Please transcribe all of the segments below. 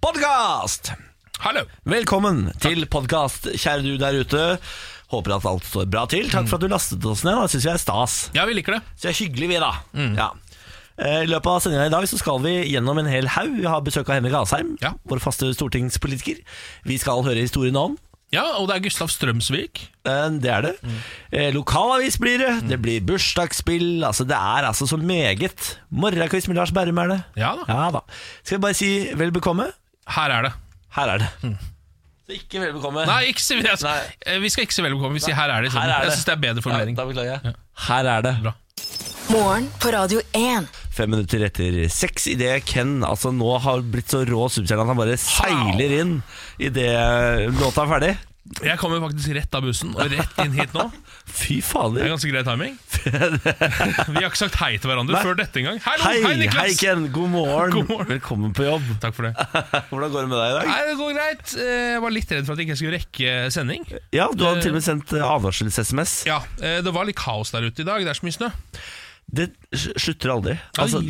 podkast! Hallo! Velkommen til podkast, kjære du der ute. Håper at alt står bra til. Takk for at du lastet oss ned. Det syns vi er stas. Ja, vi liker det. Så det er hyggelig, vi, da. Ja. Eh, I løpet av sendinga i dag så skal vi gjennom en hel haug. Vi har besøk av Henrik Asheim, Ja. vår faste stortingspolitiker. Vi skal høre historien om. Ja, og det er Gustav Strømsvik. Eh, Det er det. Mm. Lokalavis blir det. Det blir bursdagsspill. Altså, det er altså så meget. Morgenquiz med Lars Berrum er det. Ja da. Ja da. Skal vi bare si vel bekomme? Her er det. Her er det. Så ikke vel bekomme. Nei, ikke si, jeg, Nei. eh, vi skal ikke si velbekomme Vi sier her er det. Her er det. jeg det. syns det er bedre formulering. Ja, da beklager jeg. Her er det. Bra. Morgen på Radio 1. Fem minutter etter seks idet Ken altså nå har blitt så rå superstjerne at han bare seiler inn idet låta er ferdig. Jeg kommer faktisk rett av bussen og rett inn hit nå. Fy Det er ganske grei timing. Vi har ikke sagt hei til hverandre Nei. før dette engang. Hallo, Hei, hei, hei Ken. God morgen. God morgen. Velkommen på jobb. Takk for det. Hvordan går det med deg i dag? Nei, Det går greit. Eh, Jeg var litt redd for at jeg ikke skulle rekke sending. Ja, Du hadde til og med sendt eh, advarsels-SMS. Ja, eh, Det var litt kaos der ute i dag. Det er så mye snø. Det slutter aldri. Altså,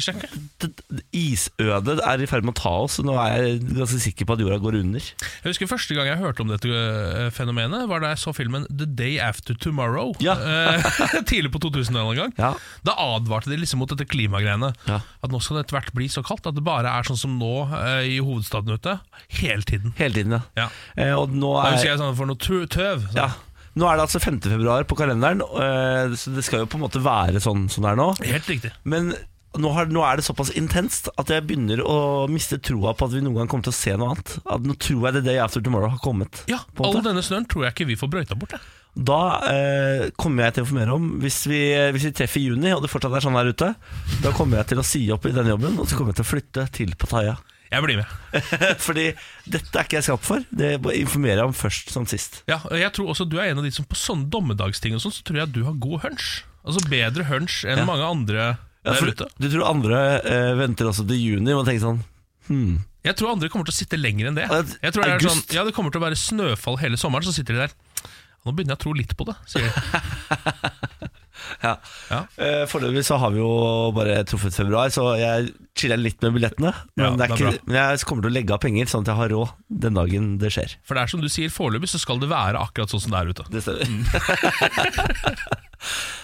Isødet er i ferd med å ta oss, nå er jeg ganske sikker på at jorda går under. Jeg husker Første gang jeg hørte om dette eh, fenomenet, var da jeg så filmen The Day After Tomorrow. Ja. Eh, tidlig på 2000-tallet en gang. Ja. Da advarte de liksom mot dette klimagreiene. Ja. At nå skal det etter hvert bli så kaldt at det bare er sånn som nå eh, i hovedstaden ute. Hele tiden. Hele tiden, ja. Og nå Da er husker jeg sånn for noe tøv. Så. Ja. Nå er det altså 5. februar på kalenderen, eh, så det skal jo på en måte være sånn som det er nå. Helt riktig. Men nå, har, nå er det såpass intenst at jeg begynner å miste troa på at vi noen gang kommer til å se noe annet. At nå tror jeg The Day After Tomorrow har kommet. Ja, All denne snøen tror jeg ikke vi får brøyta bort. Jeg. Da eh, kommer jeg til å informere om hvis vi, hvis vi treffer i juni, og det fortsatt er sånn her ute, da kommer jeg til å si opp i denne jobben, og så kommer jeg til å flytte til Pattaya. Jeg blir med. Fordi dette er ikke jeg skapt for. Det informerer jeg om først som sist. Ja, og Jeg tror også du er en av de som på sånne dommedagsting og sånn, så tror jeg du har god hunch. Altså bedre hunch enn Ja. mange andre Ja, der ute. du tror andre eh, venter også til juni og tenker sånn hmm. Jeg tror andre kommer til å sitte lenger enn det. Jeg tror det, er sånn, ja, det kommer til å være snøfall hele sommeren, så sitter de der. Nå begynner jeg å tro litt på det, sier de. Ja. Ja. Eh, Foreløpig så har vi jo bare truffet februar, så jeg chiller litt med billettene. Men, Ja, det er det er ikke, men jeg kommer til å legge av penger, sånn at jeg har råd den dagen det skjer. For det er som du sier, foreløpig så skal det være akkurat sånn som det er ute. Det stemmer.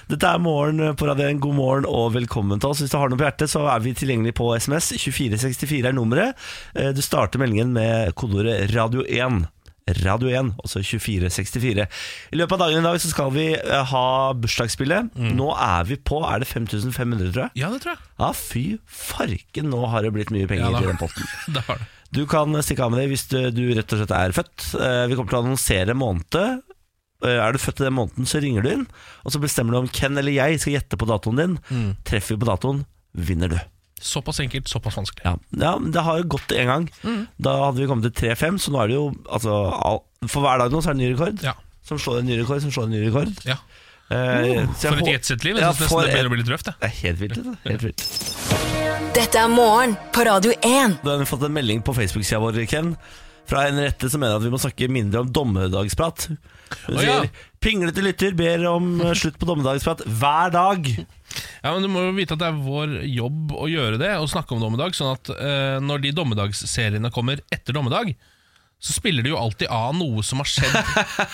Dette er Morgen på Radio 1. God morgen og velkommen til oss. Hvis du har noe på hjertet, så er vi tilgjengelig på SMS. 2464 er nummeret. Eh, Du starter meldingen med kodeordet Radio 1. Radio 1, også 2464. I løpet av dagen i dag så skal vi eh, ha bursdagsspillet. Nå er vi på Er det 5500, tror jeg? Ja, det tror jeg. Ja, fy farken, nå har det blitt mye penger Ja, da. i den potten. Det har det. Du kan stikke av med det hvis du, du rett og slett er født. Eh, Vi kommer til å annonsere måned. Eh, Er du født i den måneden, så ringer du inn. Og så bestemmer du om Ken eller jeg skal gjette på datoen din. Mm. Treffer vi på datoen, vinner du. Såpass enkelt, såpass vanskelig. Ja, ja men Det har jo gått én gang. Mm. Da hadde vi kommet til 3-5, så nå er det jo altså, For hver dag nå så er det en ny rekord. Ja. Som slår en ny rekord, som slår en ny rekord. ja. Eh, så jeg For et jetset-liv. Jeg Ja, nesten for det begynner et- å bli litt røft. Det er helt vilt. Det. Helt vilt. Dette er morgen på Radio 1. Da har fått en melding på Facebook-sida vår, Ken. Fra en rette som mener at vi må snakke mindre om dommedagsprat. Hun sier 'pinglete lytter ber om eh, slutt på dommedagsprat hver dag'. Ja, men Du må jo vite at det er vår jobb å gjøre det, og snakke om dommedag. Sånn at eh, når de dommedagsseriene kommer etter dommedag, så spiller de jo alltid av noe som har skjedd.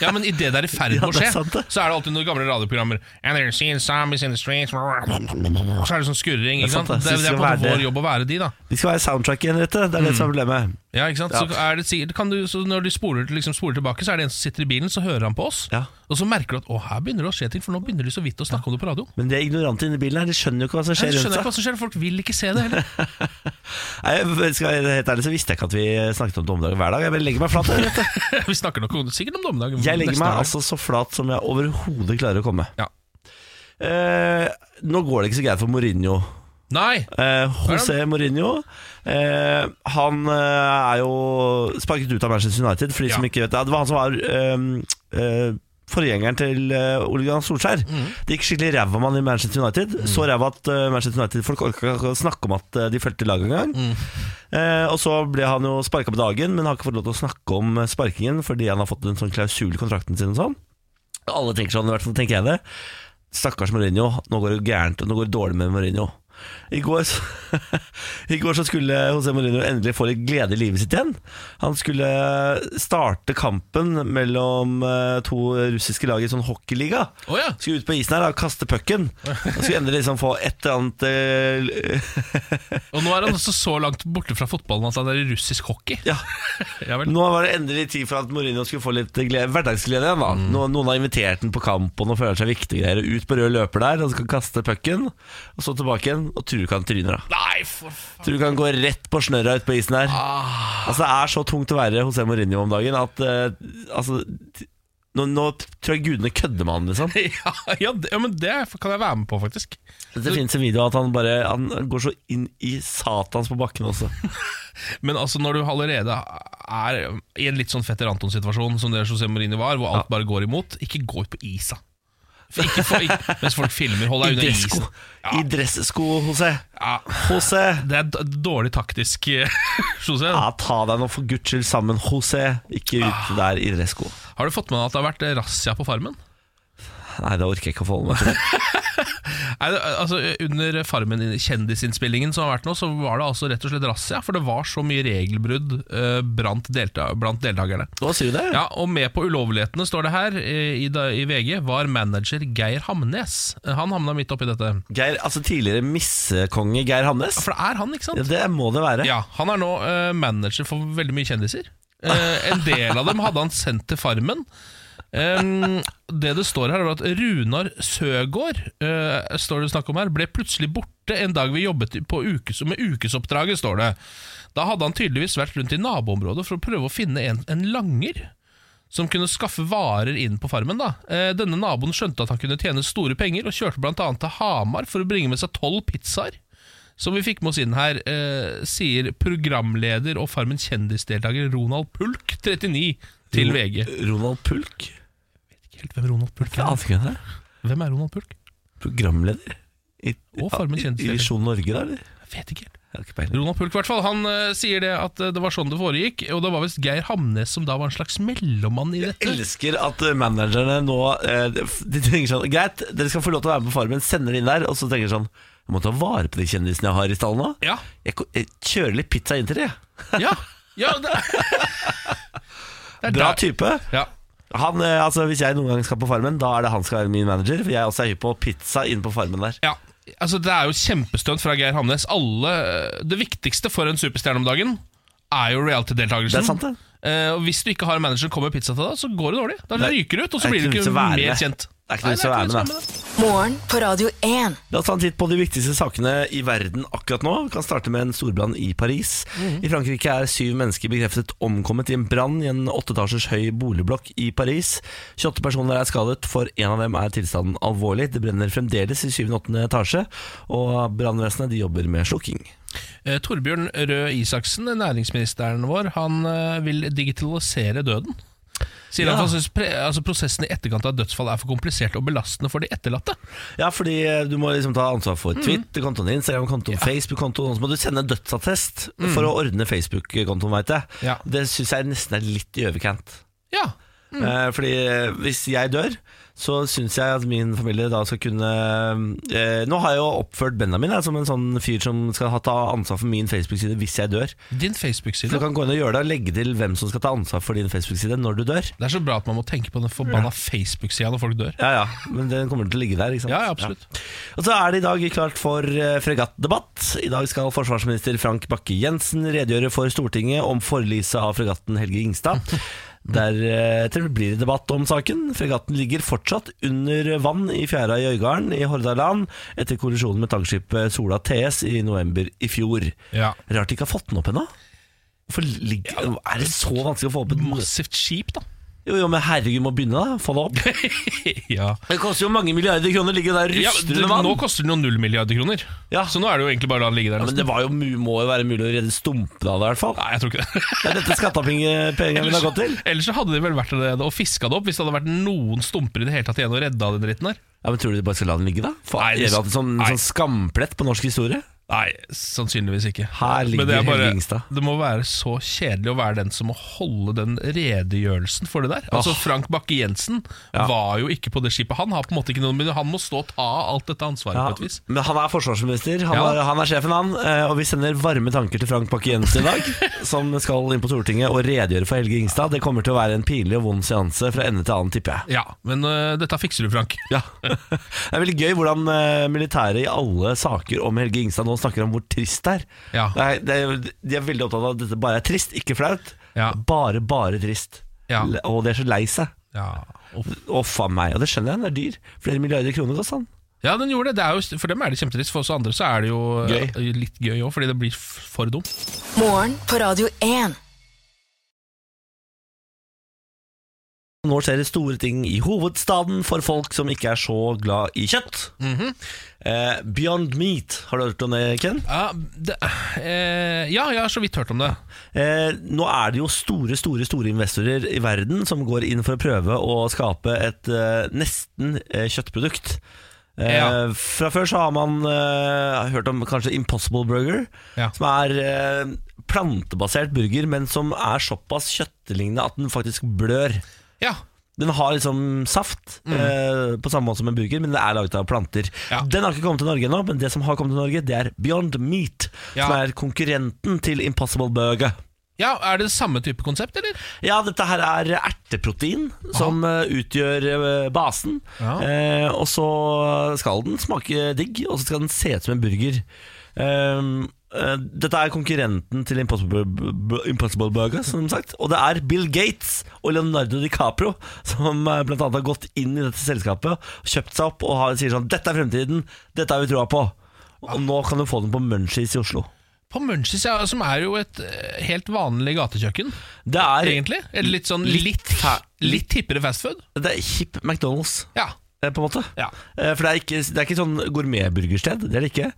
Ja, men idet det er i ferd med å skje, så er det alltid noen gamle radioprogrammer. And they're seeing zombies in the streets Så er det sånn skurring. Ikke sant, det. Det, er på en måte vår jobb å være de, da. De skal være soundtrack i en rette, det er det som er problemet. Ja, ikke sant? Så, er det, sikkert- kan du, så når du spoler, liksom spoler tilbake, så er det en som sitter i bilen, så hører han på oss. Ja. Og så merker du at å, her begynner det å skje ting, for nå begynner de så vidt å snakke om det på radio. Men de er ignorante inne i bilen her, de skjønner jo ikke hva som skjer Jeg de skjønner rundt ikke hva som skjer, folk vil ikke se det heller. Nei, jeg skal være helt ærlig så visste jeg ikke at vi snakket om dommedag hver dag. Jeg bare legger meg flat. jeg. Vi snakker nok sikkert om dommedag. Jeg legger meg dag. altså så flat som jeg overhodet klarer å komme. Ja. Eh, nå går det ikke så greit for Mourinho. Nei! Eh, José Mourinho eh, Han eh, er jo sparket ut av Manchester United. For de som ikke vet Det Det var han som var eh, eh, forgjengeren til eh, Ole Gunnar Solskjær. Mm. Det gikk skikkelig ræva med han i Manchester United. Så ræva at eh, Manchester United-folk orka ikke å snakke om at eh, de fulgte laget engang. Mm. Eh, og så ble han jo sparka på dagen, men har ikke fått lov til å snakke om sparkingen fordi han har fått en sånn klausul i kontrakten sin og sånn. Alle tenker sånn, i hvert fall tenker jeg det. Stakkars Mourinho, nå går det gærent, og nå går det dårlig med Mourinho. I går, så, I går så skulle José Mourinho endelig få litt glede i livet sitt igjen. Han skulle starte kampen mellom eh, to russiske lag i sånn hockeyliga. Oh, ja. Skulle ut på isen her og kaste pucken. Skulle endelig liksom få et eller annet eh, Og nå er han også så langt borte fra fotballen at han er i russisk hockey. Ja, Ja. Nå var det endelig tid for at Mourinho skulle få litt glede, hverdagsglede igjen. da mm. Noen har invitert den på kamp, og nå føler han seg viktig greier. Ut på rød løper der, og skal kaste pucken, og så tilbake igjen, og tror du ikke han tryner, da. Nei, for faen. Tror du ikke han går rett på snørra ut på isen her. Altså Det er så tungt å være José Mourinho om dagen at uh, Altså nå, nå tror jeg gudene kødder med han, liksom. Ja, ja, det, ja, men det kan jeg være med på, faktisk. Det finnes en video av at han bare Han går så inn i satans på bakken også. Men altså når du allerede er i en litt sånn Fetter Anton-situasjon som det José Mourinho var, hvor alt bare går imot, ikke gå ut på isa. Ikke, for, ikke, mens folk filmer, hold I deg unna dressko, isen. I dressko, José. Ja, José. det er dårlig taktisk, eh, José. Ja, ta deg nå for guds skyld sammen, José. Ikke ut der i dressko. Har du fått med deg at det har vært razzia på Farmen? Nei, det orker jeg ikke å forholde meg til. Nei, altså Under Farmen-kjendisinnspillingen som har vært nå, så var det altså rett og slett razzia. For det var så mye regelbrudd uh, blant, delta blant deltakerne. Hva sier du det? Ja, og med på ulovlighetene, står det her eh, i, i VG, var manager Geir Hamnes. Eh, Han havna midt oppi dette. Geir, altså Tidligere missekonge Geir Hamnes? For det er han, ikke sant? Ja, det må det være. Ja, Han er nå uh, manager for veldig mye kjendiser. Uh, en del av dem hadde han sendt til Farmen. Em, det det står her, er at Runar Søgaard uh, står det snakk om her, ble plutselig borte en dag vi jobbet på ukes, med ukesoppdraget. står det. Da hadde han tydeligvis vært rundt i naboområdet for å prøve å finne en, en langer som kunne skaffe varer inn på farmen. da. Eh, denne naboen skjønte at han kunne tjene store penger, og kjørte bl.a. til Hamar for å bringe med seg tolv pizzaer. Som vi fikk med oss inn her, eh, sier programleder og Farmen kjendisdeltaker Ronald Pulk, 39, til VG. Ronald Pulk? Helt hvem Ronald Pulk er. aner ikke hvem det er. Hvem er Ronald Pulk? Programleder? I, Og Farmen i- kjendisleder. I Visjon Norge, da? eller? Jeg vet ikke helt. Ronald Pulk, i hvert fall, han uh, sier det at uh, det var sånn det foregikk. Og det var visst Geir Hamnes som da var en slags mellommann i dette. Jeg elsker at uh, managerne nå De tenker sånn Greit, dere skal få lov til å være med på Farmen, sender det inn der, og så tenker de sånn Jeg må ta vare på de kjendisene jeg har i stallen nå. Ja, Jeg, jeg kjører litt pizza inn til dem. jeg. ja, ja det, Bra der- type. Ja. Han, eh, altså, hvis jeg noen gang skal på Farmen, da er det han skal være min manager. For jeg også er hypp på pizza inne på Farmen der. Ja, altså Det er jo kjempestunt fra Geir Hamnes. Alle, det viktigste for en superstjerne om dagen er jo reality-deltakelsen. sant, det. Eh, og Hvis du ikke har en manager som kommer med pizza til deg, så går det dårlig. Da er- ryker du ut, og så blir du ikke mer kjent. Det er ikke noe vits å være med, det. Morgen på Radio 1. La oss ta en titt på de viktigste sakene i verden akkurat nå. Vi kan starte med en storbrann i Paris. I Frankrike er syv mennesker bekreftet omkommet i en brann i en åtteetasjers høy boligblokk i Paris. 28 personer er skadet, for en av dem er tilstanden alvorlig. Det brenner fremdeles i syvende og åttende etasje, og brannvesenet de jobber med slukking. Eh, Torbjørn Røe Isaksen, næringsministeren vår, han eh, vil digitalisere døden. Sier Ja. han synes pre altså prosessen i etterkant av dødsfall er for komplisert og belastende for de etterlatte. Ja, fordi eh, du må liksom ta ansvar for Twitter-kontoen, din, Instagram-kontoen, Facebook-kontoen, og så må du sende dødsattest for å ordne Facebook-kontoen, veit jeg. Ja. Det syns jeg nesten er litt i overkant. Ja, Eh, Fordi eh, hvis jeg dør, så syns jeg at min familie da skal kunne eh, Nå har jeg jo oppført Benjamin jeg, som en sånn fyr som skal ta ansvar for min Facebook-side hvis jeg dør. Din Facebook-side. du kan gå inn og gjøre det og legge til hvem som skal ta ansvar for din Facebook-side når du dør. Det er så bra at man må tenke på den forbanna Facebook-sida når folk dør. Ja, ja, Men den kommer til å ligge der. ikke sant? Ja, ja, absolutt. Og så er det i dag klart for eh, fregattdebatt. I dag skal forsvarsminister Frank Bakke-Jensen redegjøre for Stortinget om forliset av fregatten Helge Ingstad. Deretter blir det debatt om saken. Fregatten ligger fortsatt under vann i fjæra i Øygarden i Hordaland etter kollisjonen med tankskipet Sola TS i november i fjor. Ja. Rart de ikke har fått den opp ennå. Hvorfor ligger- Er det så vanskelig å få opp et Massivt skip, da. Jo, jo, men herregud, må begynne da. Få det opp. ja. Det koster jo mange milliarder kroner å ligge der ja det, vann. nå koster den jo null milliarder kroner. Ja. Så nå er det jo egentlig bare å la den ligge der. Ja, men nesten. det var jo, mu- må jo være mulig å redde stumpene av det, i hvert fall. Nei, jeg tror ikke det. Det er dette skattepengene mine har gått til. Ellers så hadde de vel vært det og fiska det opp hvis det hadde vært noen stumper i det hele tatt igjen og redda den dritten der. Ja, men Tror du de bare skal la den ligge, da? For Nei, det- evig det en sånn, nei. sånn skamplett på norsk historie? Nei, sannsynligvis ikke. Her ligger det, bare, det må være så kjedelig å være den som må holde den redegjørelsen for det der. Altså Frank Bakke-Jensen Ja. var jo ikke på det skipet. Han har på en måte ikke noe Men han må stå og ta alt dette ansvaret Ja, på et vis. men han er forsvarsminister, han, Ja. er, han er sjefen han eh, Og vi sender varme tanker til Frank Bakke-Jensen i dag Som skal inn på Stortinget og redegjøre for Helge Ingstad Det kommer til å være en pinlig og vond seanse Fra ende til annen, tipper jeg Ja, Men uh, dette fikser du, Frank. ja. Det er veldig gøy hvordan uh, militæret i alle saker om Helge Ingstad Nå snakker om hvor trist det er, Ja. det er, det er De er veldig opptatt av at dette bare er trist, ikke flaut Ja. Bare, bare trist Ja. Og de er så lei seg Ja, Uff. a meg, og det skjønner jeg, den er dyr Flere milliarder kroner koster den. ja den gjorde det. det er jo, for dem er det kjempetrist. For oss andre så er det jo Gøy. øh, litt gøy òg, fordi det blir for dumt. Morgen på Radio 1. Nå skjer det store ting i hovedstaden for folk som ikke er så glad i kjøtt. Mhm. eh, Beyond Meat, har du hørt om det, Ken? Ja, det, eh, ja, jeg har så vidt hørt om det. Eh, nå er det jo store, store store investorer i verden som går inn for å prøve å skape et eh, nesten eh, kjøttprodukt. Eh, Ja. Fra før så har man hørt om kanskje Impossible Burger, Ja. som er plantebasert burger, men som er såpass kjøttlignende at den faktisk blør. Ja, Den har liksom saft, eh, på samme måte som en burger, men den er laget av planter. Mm. Ja. Den har ikke kommet til Norge ennå, men det som har kommet til Norge, det er Beyond Meat, Ja. som er konkurrenten til Impossible Burger. ja Er det samme type konsept, eller? Ja, dette her er erteprotein som eh, utgjør eh, basen. Ja. Eh, og så skal den smake digg, og så skal den se ut som en burger. Um, dette er konkurrenten til Impossible, Impossible Burger, som sagt. Og det er Bill Gates og Leonardo DiCaprio som bl.a. blant annet har gått inn i dette selskapet, kjøpt seg opp og har, sier sånn Dette er fremtiden, dette har vi troa på. Og nå kan du få den på Munchies i Oslo. På Munchies, ja, som er jo et eh, helt vanlig gatekjøkken, Det er, egentlig. Eller litt sånn Litt litt, litt hippere fastfood. det er hip McDonald's. Ja. Eh, på en måte. Ja. Eh, For det er ikke, det er ikke sånn gourmetburgersted, det er det ikke.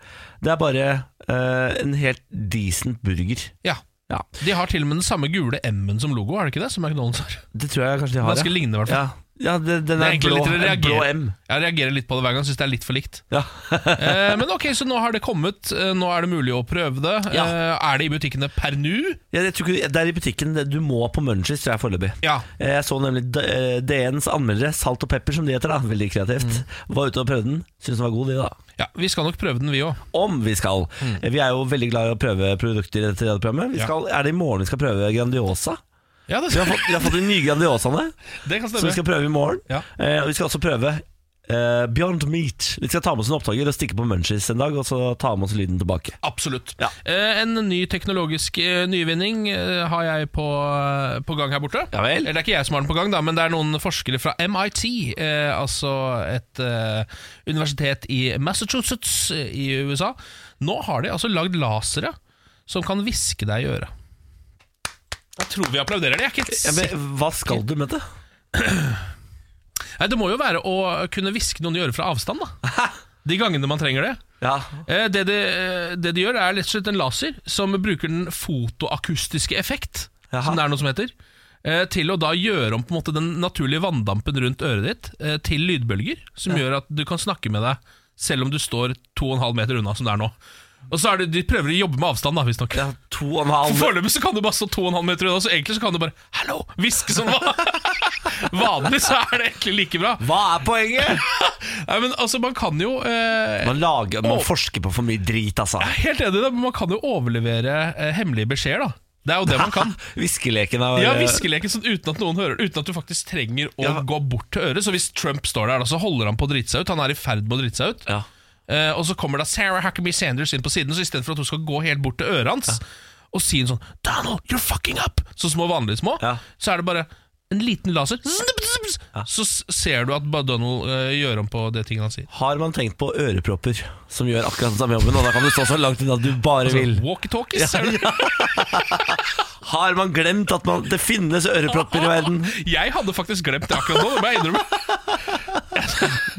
Det er bare uh, en helt decent burger. ja. Ja, De har til og med den samme gule M-en som logo, er det ikke det? Som McDonald's har. Det tror jeg kanskje de har. Ganske lignende, i hvert fall. Ja, ja det, den Det er er, blå, blå. M. Jeg reagerer litt på det hver gang, syns det er litt for likt. Ja. Eh, men ok, så nå har det kommet, eh, nå er det mulig å prøve det. Ja. Eh, er det i butikkene per nå? Ja, det er i butikken. Du må på Munchies, tror jeg foreløpig. Ja. Eh, Jeg så nemlig eh, DNs anmeldere, Salt og Pepper som de heter, da veldig kreativt, Mm. var ute og prøvde den. Syns den var god, de, da. ja. Vi skal nok prøve den, vi òg. Om vi skal. Mm. Vi er jo veldig glad i å prøve produkter i dette programmet. Vi skal, Er det i morgen vi skal prøve Grandiosa? Ja, det, Vi har fått, vi har fått de nye Grandiosaene. Som vi skal prøve i morgen. Ja. Eh, og vi skal også prøve eh, Beyond Meat. Vi skal ta med oss en opptaker og stikke på Munchies en dag, og så ta med oss lyden tilbake. Absolutt. Ja. Eh, en ny teknologisk eh, nyvinning eh, har jeg på, på gang her borte. Ja vel. Eller det er ikke jeg som har den på gang, da, men det er noen forskere fra MIT, eh, altså et eh, universitet i Massachusetts eh, i USA. Nå har de altså lagd lasere som kan hviske deg i øret. Jeg tror vi applauderer det. Jeg er ikke helt Ja, sikker. men, hva skal du med det? Nei, Det må jo være å kunne hviske noen i øret fra avstand. da De gangene man trenger det. Ja, Eh, Det de, eh, det de gjør, er rett og slett en laser som bruker den fotoakustiske effekt, Jaha. som det er noe som heter, eh, til å da gjøre om på en måte den naturlige vanndampen rundt øret ditt eh, til lydbølger, som gjør at du kan snakke med deg selv om du står 2,5 meter unna, som det er nå. Og så er det, De prøver å jobbe med avstand, da, visstnok. ja to og en halv Foreløpig så kan du bare stå 2,5 meter unna, så egentlig så kan du bare 'hallo' hviske som va- vanlig. Så er det egentlig like bra. Hva er poenget? Nei, men altså, Man kan jo eh, Man, lager, man Å. forsker på for mye drit, altså. Helt enig, i det, men man kan jo overlevere eh, hemmelige beskjeder, da. Det er jo det man kan. viskeleken av Ja, viskeleken sånn uten at noen hører Uten at du faktisk trenger å Ja. gå bort til øret. Så hvis Trump står der, da, så holder han på å drite seg ut. Han er i ferd med å drite seg ut. Ja. Eh, og så kommer da Sarah Huckabee Sanders inn på siden, så istedenfor at hun skal gå helt bort til øret hans og si en sånn 'Donald, you're fucking up!' Så små vanlige små, Ja. så er det bare en liten laser. Så ser du at Donald uh, gjør om på det tinget han sier. Har man tenkt på ørepropper som gjør akkurat den samme jobben? Og da kan du stå så langt unna du bare vil. Walkie-talkies Ja det- Har man glemt at man, det finnes ørepropper i verden? Jeg hadde faktisk glemt det akkurat nå, det må jeg innrømme.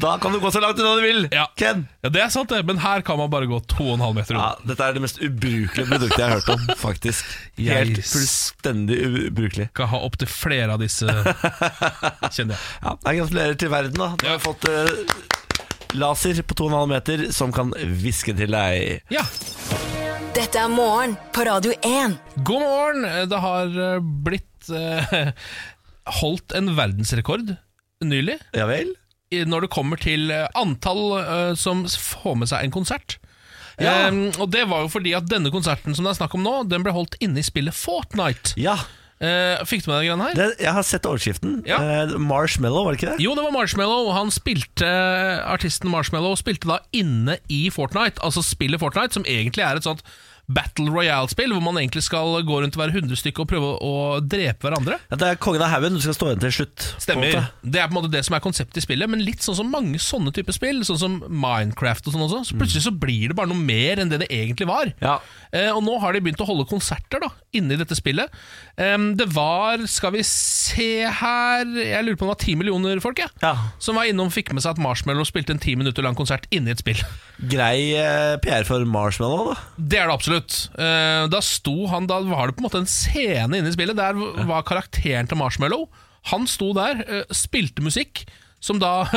Da kan du gå så langt unna du vil. Ja. Ken? Ja, Det er sant, det, men her kan man bare gå 2,5 meter Ja, dette er det mest ubrukelige produktet jeg har hørt om, faktisk. Helt yes. fullstendig ubrukelig. Skal ha opptil flere av disse, kjenner jeg. Ja, jeg gratulerer til verden, da. Du har fått uh, laser på 2,5 meter som kan hviske til deg. Ja. Dette er morgen på Radio 1. God morgen! Det har eh, blitt eh, holdt en verdensrekord nylig Ja vel? i- når det kommer til eh, antall eh, som får med seg en konsert. Ja. Eh, og det var jo fordi at denne konserten som det er snakk om nå, den ble holdt inne i spillet Fortnite. Ja. Eh, fikk du med deg greiene her? Det, jeg har sett overskriften. Ja. Eh, Marshmallow, var det ikke det? Jo, det var Marshmallow. Han spilte, Artisten Marshmallow spilte da inne i Fortnite, altså spillet Fortnite, som egentlig er et sånt Battle Royale-spill, hvor man egentlig skal gå rundt og være 100 stykker og prøve å drepe hverandre. Ja, det er kongen av haugen du skal stå igjen til slutt. Stemmer. Det er på en måte det som er konseptet i spillet, men litt sånn som mange sånne typer spill, sånn som Minecraft og sånn også, så plutselig så blir det bare noe mer enn det det egentlig var. Ja. Eh, og nå har de begynt å holde konserter da, inne i dette spillet. Eh, det var, skal vi se her Jeg lurer på om det var ti millioner folk, jeg. Ja. Som var innom fikk med seg at Marshmallow spilte en ti minutter lang konsert inne i et spill. Grei eh, PR for Marshmallow, da. Det er det absolutt. Eh, da sto han Da var det på en måte en scene inne i spillet. Der var karakteren til Marshmallow. Han sto der, eh, spilte musikk, som da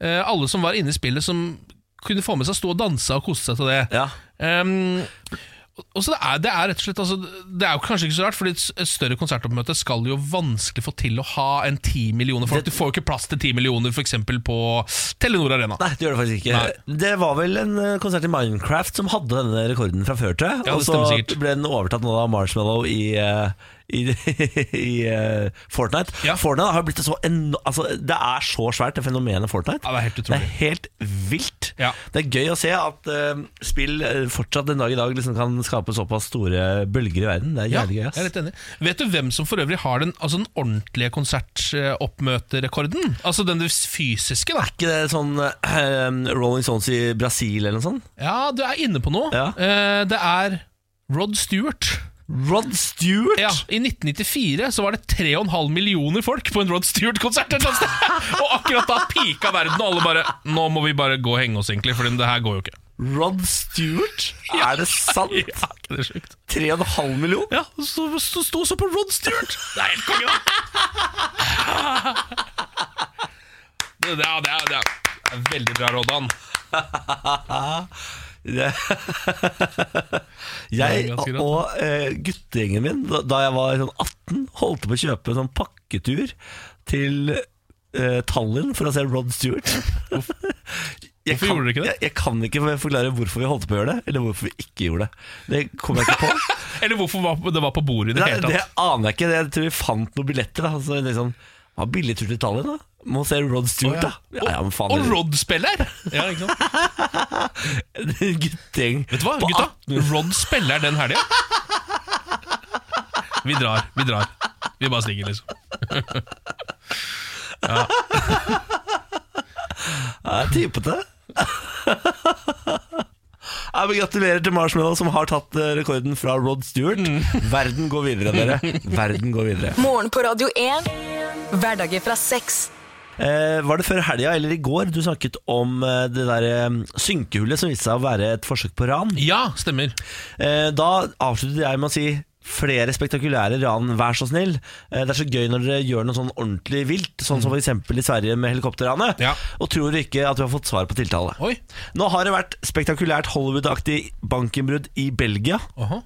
eh, alle som var inne i spillet, som kunne få med seg, sto og dansa og koste seg til det. Ja. Um, og så det er, det er rett og slett altså, Det er jo kanskje ikke så rart, Fordi et større konsertoppmøte skal jo vanskelig få til å ha en ti millioner folk. Det- Du får jo ikke plass til ti millioner eksempel på Telenor Arena. Nei, det gjør det faktisk ikke. Nei. Det var vel en eh, konsert i Minecraft som hadde denne rekorden fra før, jeg. Ja, og så ble den overtatt nå av Marshmallow i, eh, i, i uh, Fortnite. Ja. Fortnite har blitt så altså, Det er så svært, det fenomenet Fortnite. Ja, det er helt Det er helt vilt. Ja. Det er gøy å se at uh, spill eh, fortsatt den dag i dag liksom kan skape såpass store bølger i verden. Det er jævlig gøy. jeg er litt enig. Vet du hvem som for øvrig har den, altså den ordentlige konsertoppmøterekorden? Altså den fysiske, da. ikke det sånn uh, Rolling Stones i Brasil eller noe sånt? Ja, du er inne på noe. Ja. Det er Rod Stewart. Rod Stewart? Ja, I 1994 så var det 3,5 millioner folk på en Rod Stewart-konsert. Og akkurat da pika verden, og alle bare Nå må vi bare gå og henge oss, egentlig, for det her går jo ikke. Rod Stewart? Er det sant? Ja, det sjukt? 3,5 millioner? Ja, så sto så, så på Rod Stewart! Det er helt konge, da! Det, det, er, det, er, det er veldig bra, Roddan. Jeg og uh, guttegjengen min, da, da jeg var sånn 18, holdt på å kjøpe en sånn pakketur til uh, Tallinn for å se Rod Stewart. Jeg kan? Jeg, jeg kan ikke forklare hvorfor vi holdt på å gjøre det, eller hvorfor vi ikke gjorde det. Det kom jeg ikke på. Eller hvorfor det var på bordet i det Nei, hele det aner jeg ikke. Jeg tror vi fant noen billetter. Da. Så liksom, hva billig tur til Italia, da? Må se Rod Stewart, da. Ja, ja, men faen, Og Rod spiller! Ja, ikke sant? Guttegjeng Vet du hva, på gutta? 18 Rod spiller den helga. Vi drar, vi drar. Vi bare stikker, liksom. Ja, er typete. Ja, men gratulerer til Marshmallow, som har tatt eh, rekorden fra Rod Stewart. Mm. Verden går videre, dere. Verden går videre. Morgen på Radio 1. Hverdager fra seks. Eh, var det før helga eller i går du snakket om eh, det der eh, synkehullet som viste seg å være et forsøk på ran? Ja, stemmer. Eh, da avsluttet jeg med å si flere spektakulære ran, vær så snill. Eh, det er så gøy når dere gjør noe sånn ordentlig vilt, sånn som f.eks. i Sverige med helikopterranet. Ja. Og tror ikke at vi har fått svar på tiltale. Oi. Nå har det vært spektakulært Hollywood-aktig bankinnbrudd i Belgia. Aha.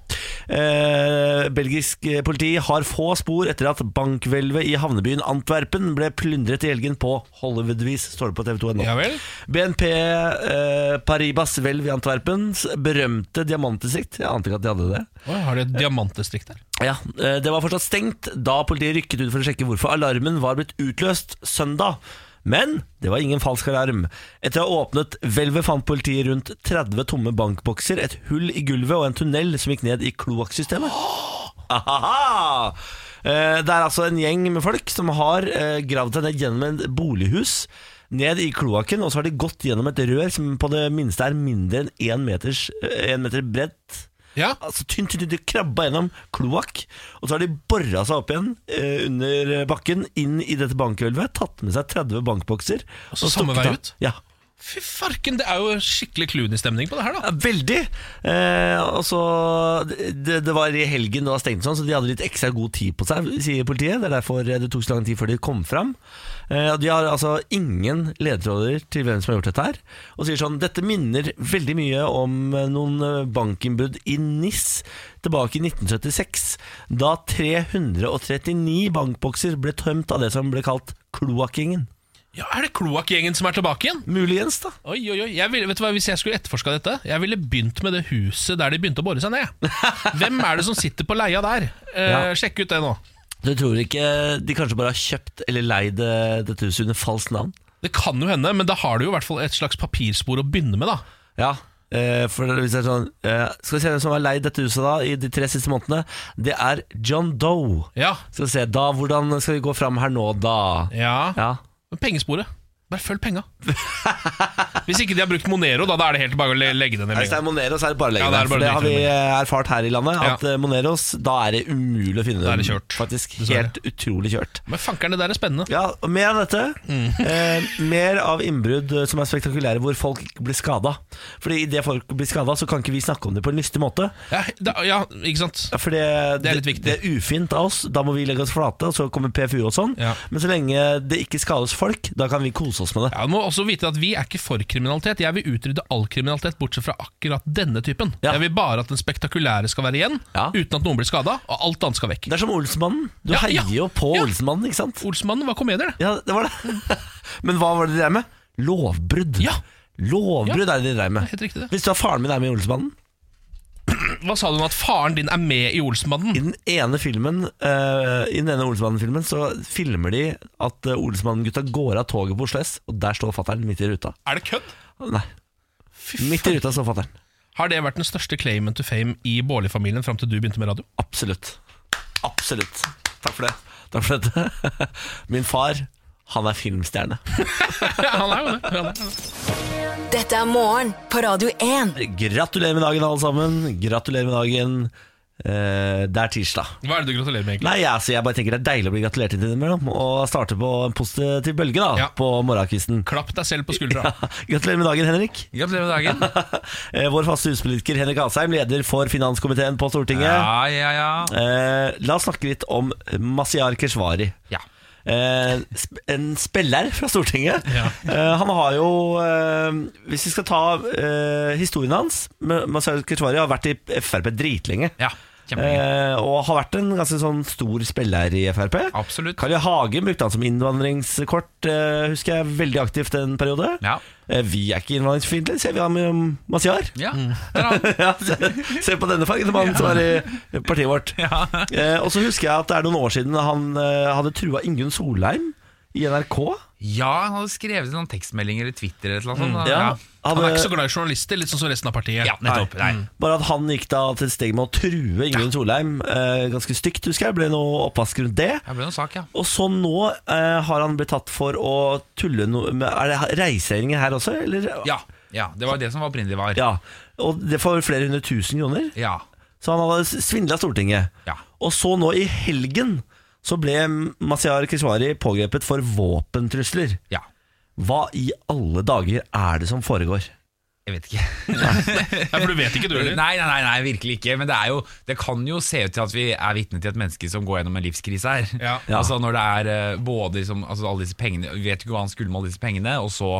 Eh, belgisk eh, politi har få spor etter at bankhvelvet i havnebyen Antwerpen ble plyndret i helgen på Hollywood-vis, står det på TV2.no. Ja vel? BNP eh, Paribas hvelv i Antwerpens berømte diamantdistrikt. Jeg ante ikke at de hadde det. Oi, har de et diamantdistrikt der? Ja, eh, Det var fortsatt stengt da politiet rykket ut for å sjekke hvorfor alarmen var blitt utløst søndag. Men det var ingen falsk alarm. Etter å ha åpnet hvelvet fant politiet rundt 30 tomme bankbokser, et hull i gulvet og en tunnel som gikk ned i kloakksystemet. Eh, Det er altså en gjeng med folk som har eh, gravd seg ned gjennom et bolighus. Ned i kloakken, og så har de gått gjennom et rør som på det minste er mindre enn én en meter bredt. Ja. Altså tynt, tynt, tynt, krabba gjennom kloakk. Og så har de bora seg opp igjen eh, under bakken, inn i dette bankhvelvet, tatt med seg 30 bankbokser. Og så samme vei ut? Ja. Fy farken, det er jo skikkelig Clooney-stemning på det her, da. Veldig. Eh, og så, det, det var i helgen det var stengt sånn, så de hadde litt ekstra god tid på seg, sier politiet. Det er derfor det tok så lang tid før de kom fram. Eh, de har altså ingen ledetråder til hvem som har gjort dette her. Og sier sånn Dette minner veldig mye om eh, noen eh, bankinnbrudd i NIS tilbake i 1976. Da 339 bankbokser ble tømt av det som ble kalt kloakkingen. Ja, Er det kloakkgjengen som er tilbake igjen? Muligens, da. Oi, oi, oi. Jeg ville, vet du hva, Hvis jeg skulle etterforska dette, jeg ville begynt med det huset der de begynte å bore seg ned. Hvem er det som sitter på leia der? Eh, Ja. Sjekk ut det nå. Du tror ikke de kanskje bare har kjøpt eller leid eh, dette huset under falskt navn? Det kan jo hende, men da har du jo i hvert fall et slags papirspor å begynne med, da. Ja, eh, for hvis det er sånn eh, Skal vi se hvem som har leid dette huset da i de tre siste månedene. Det er John Doe. Ja, Skal vi se, da, Hvordan skal vi gå fram her nå, da? ja. Ja, pengesporet. Bare følg penga. Hvis ikke de har brukt Monero, da, da er det helt bare å legge ned. med Hvis det er Monero, så er det bare å legge Ja, det ned. For det har vi eh, erfart her i landet. At eh, Moneros, da er det umulig å finne dem. Faktisk helt utrolig kjørt. Men fankeren, det der er spennende. Ja, og Mer av dette. Mm. Eh, mer av innbrudd eh, som er spektakulære, hvor folk blir skada. Fordi idet folk blir skada, så kan ikke vi snakke om det på en lystig måte. Ja, da, ja ikke sant? For det, Det er litt viktig. det er ufint av oss. Da må vi legge oss flate, og så kommer PFU og sånn. Men så lenge det ikke skades folk, da kan vi kose oss med det. Ja, Du må også vite at vi er ikke for kriminalitet. Jeg vil utrydde all kriminalitet, bortsett fra akkurat denne typen. Ja. Jeg vil bare at den spektakulære skal være igjen, Ja. uten at noen blir skada, og alt annet skal vekk. Det er som Olsmannen. Du Ja, heier jo på. Olsmannen, ikke sant? Olsmannen var komedier, det. Ja, det var det. Men hva var det de drev med? Lovbrudd. Ja. Lovbrudd er det de drev med. Helt riktig det. Hvis du har faren min er med i Olsmannen Hva sa du om at faren din er med i Olsmannen? I den ene filmen uh, I den ene Olsmannen-filmen så filmer de at uh, Olsmannen-gutta går av toget på Oslo S, og der står fattern midt i ruta. Er det kødd? Nei, midt i ruta står fattern. Har det vært den største claimen to fame i Baarli-familien fram til du begynte med radio? Absolutt. Absolutt. Takk for det. Takk for dette. Min far, han er filmstjerne. han er jo det. Han er det. Dette er morgen på Radio 1. Gratulerer med dagen, alle sammen. Gratulerer med dagen. Eh, det er tirsdag. Hva er det du gratulerer med, egentlig? Nei, altså, Jeg bare tenker Det er deilig å bli gratulert innimellom og starte på en positiv bølge da Ja. på morgenkvisten. Klapp deg selv på skuldra. Gratulerer med dagen, Henrik. Gratulerer med dagen. Eh, Vår faste huspolitiker Henrik Asheim, leder for finanskomiteen på Stortinget. Ja, ja, ja. Eh, la oss snakke litt om Masiar Keshvari. ja. Eh, en spiller fra Stortinget. Ja. Eh, han har jo eh, Hvis vi skal ta historien hans M- Masiar Keshvari har vært i Frp dritlenge. ja. Eh, og har vært en ganske sånn stor spiller i Frp. Absolutt. Carl I. Hagen brukte han som innvandringskort, eh, husker jeg, veldig aktivt en periode. Ja. Eh, vi er ikke innvandringsfiendtlige, ser vi ham med Masiar. Ja. Ja, se, se på denne fargen mannen som er i partiet vårt. Ja. Eh, og så husker jeg at det er noen år siden han eh, hadde trua Ingunn Solheim i NRK. Ja, han hadde skrevet noen tekstmeldinger eller Twitter eller noe annet sånt. Ja, Han er ikke så glad i journalister, litt sånn som resten av partiet. Ja, nettopp. Nei. Bare at han gikk da til et steg med å true Ingunn Solheim eh, ganske stygt, husker jeg. Ble noe oppvask rundt det. Det ble noen sak, ja. Og så nå eh, har han blitt tatt for å tulle noe med Er det reiseringen her også, eller? Ja, ja, det var det som opprinnelig var. Ja, Og det får flere hundre tusen kroner. Ja. Så han hadde svindla Stortinget. Ja. Og så nå i helgen så ble Masiar Keshvari pågrepet for våpentrusler. ja. Hva i alle dager er det som foregår? Jeg vet ikke. Ja, for du vet ikke, du heller? Nei, nei, nei, nei, virkelig ikke. Men det, er jo, det kan jo se ut til at vi er vitne til et menneske som går gjennom en livskrise her. Ja. Altså Når det er eh, både liksom, altså alle disse pengene Vi vet ikke hva han skulle med alle disse pengene, og så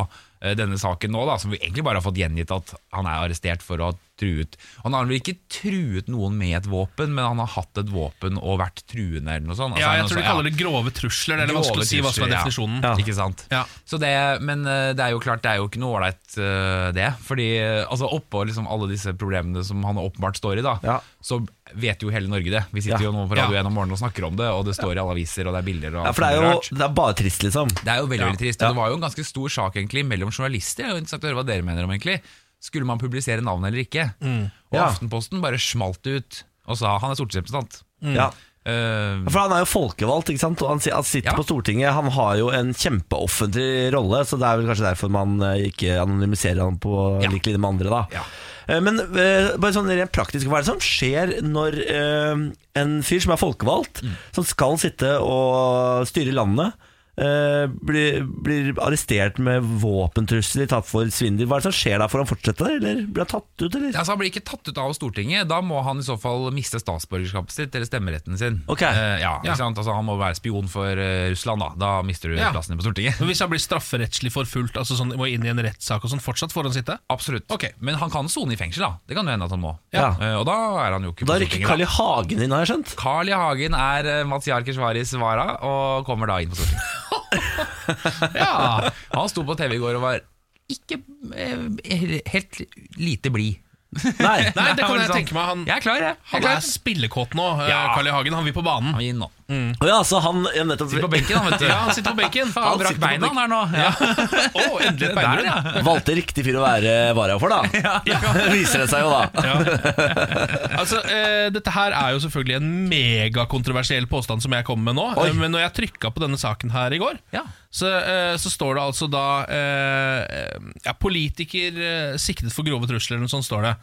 denne saken nå, da som vi egentlig bare har fått gjengitt at han er arrestert for å ha truet. Han har vel ikke truet noen med et våpen, men han har hatt et våpen og vært truende eller noe sånt. Altså, Ja, jeg tror de kaller det grove trusler. Det er vanskelig å si hva som er definisjonen. Ja. Ikke sant? Ja. Så det, men eh, det er jo klart, det er jo ikke noe ålreit eh, det. Fordi eh, altså, oppå liksom alle disse problemene som han åpenbart står i, da, Ja. så vet jo hele Norge det. Vi sitter Ja. jo nå på Radio Ja. 1 om morgenen og snakker om det, og det står i alle aviser, og det er bilder og Ja, For det er jo det er bare trist, liksom. Det er jo veldig, veldig trist. Og det var jo en ganske stor sak egentlig mellom journalister. Det er jo interessant å høre hva dere mener om egentlig. Skulle man publisere navn eller ikke? Og Mm. Ja. Aftenposten bare smalt ut og sa han er stortingsrepresentant. Ja. Eh, For han er jo folkevalgt, ikke sant? og han, sitter Ja. på Stortinget. Han har jo en kjempeoffentlig rolle, så det er vel kanskje derfor man eh, ikke anonymiserer han på Ja. lik linje med andre. da Ja. Eh, Men eh, bare sånn rent praktisk, hva er det som skjer når eh, en fyr som er folkevalgt, Mm. som skal sitte og styre landet, eh, blir, blir arrestert med våpentrusler, tatt for svindel. Hva er det som skjer da? Får han fortsette, eller blir han tatt ut, eller? Altså, han blir ikke tatt ut av Stortinget. Da må han i så fall miste statsborgerskapet sitt eller stemmeretten sin. Ok. Eh, ja, Ja. sant? Altså, han må være spion for eh, Russland, da. Da mister du Ja. plassen din på Stortinget. Men Hvis han blir strafferettslig forfulgt, altså sånn, må inn i en rettssak og sånn, fortsatt får han sitte? Absolutt. Ok. Men han kan sone i fengsel, da. Det kan jo hende at han må. Ja. Eh, og da er han jo ikke Da på rykker Stortinget. Carl I. Hagen inn, har jeg skjønt. Carl I. Hagen er uh, Mazyar Keshvaris vara og kommer da inn på Stortinget. Ja, Han sto på TV i går og var ikke eh, helt lite blid. Nei. Nei, det kan jeg tenke meg. Han, Jeg er klar, jeg. jeg han er er spillekåt nå, eh, Ja. Carl I. Hagen. Han vil på banen. Han er inn nå. Å ja, så han ja, nettopp Sitter på benken, han, vet du. Ja, han sitter på benken. Han brakk sitter beina han her nå. Ja. oh, endelig et beinbrudd. ja. valgte riktig fyr å være vara for, da. Viser det seg jo, da. Ja. Altså, eh, dette her er jo selvfølgelig en megakontroversiell påstand som jeg kommer med nå. Oi. Eh, Men når jeg trykka på denne saken her i går, Ja. så, eh, så står det altså da eh, ja, Politiker eh, siktet for grove trusler, eller noe sånt står det.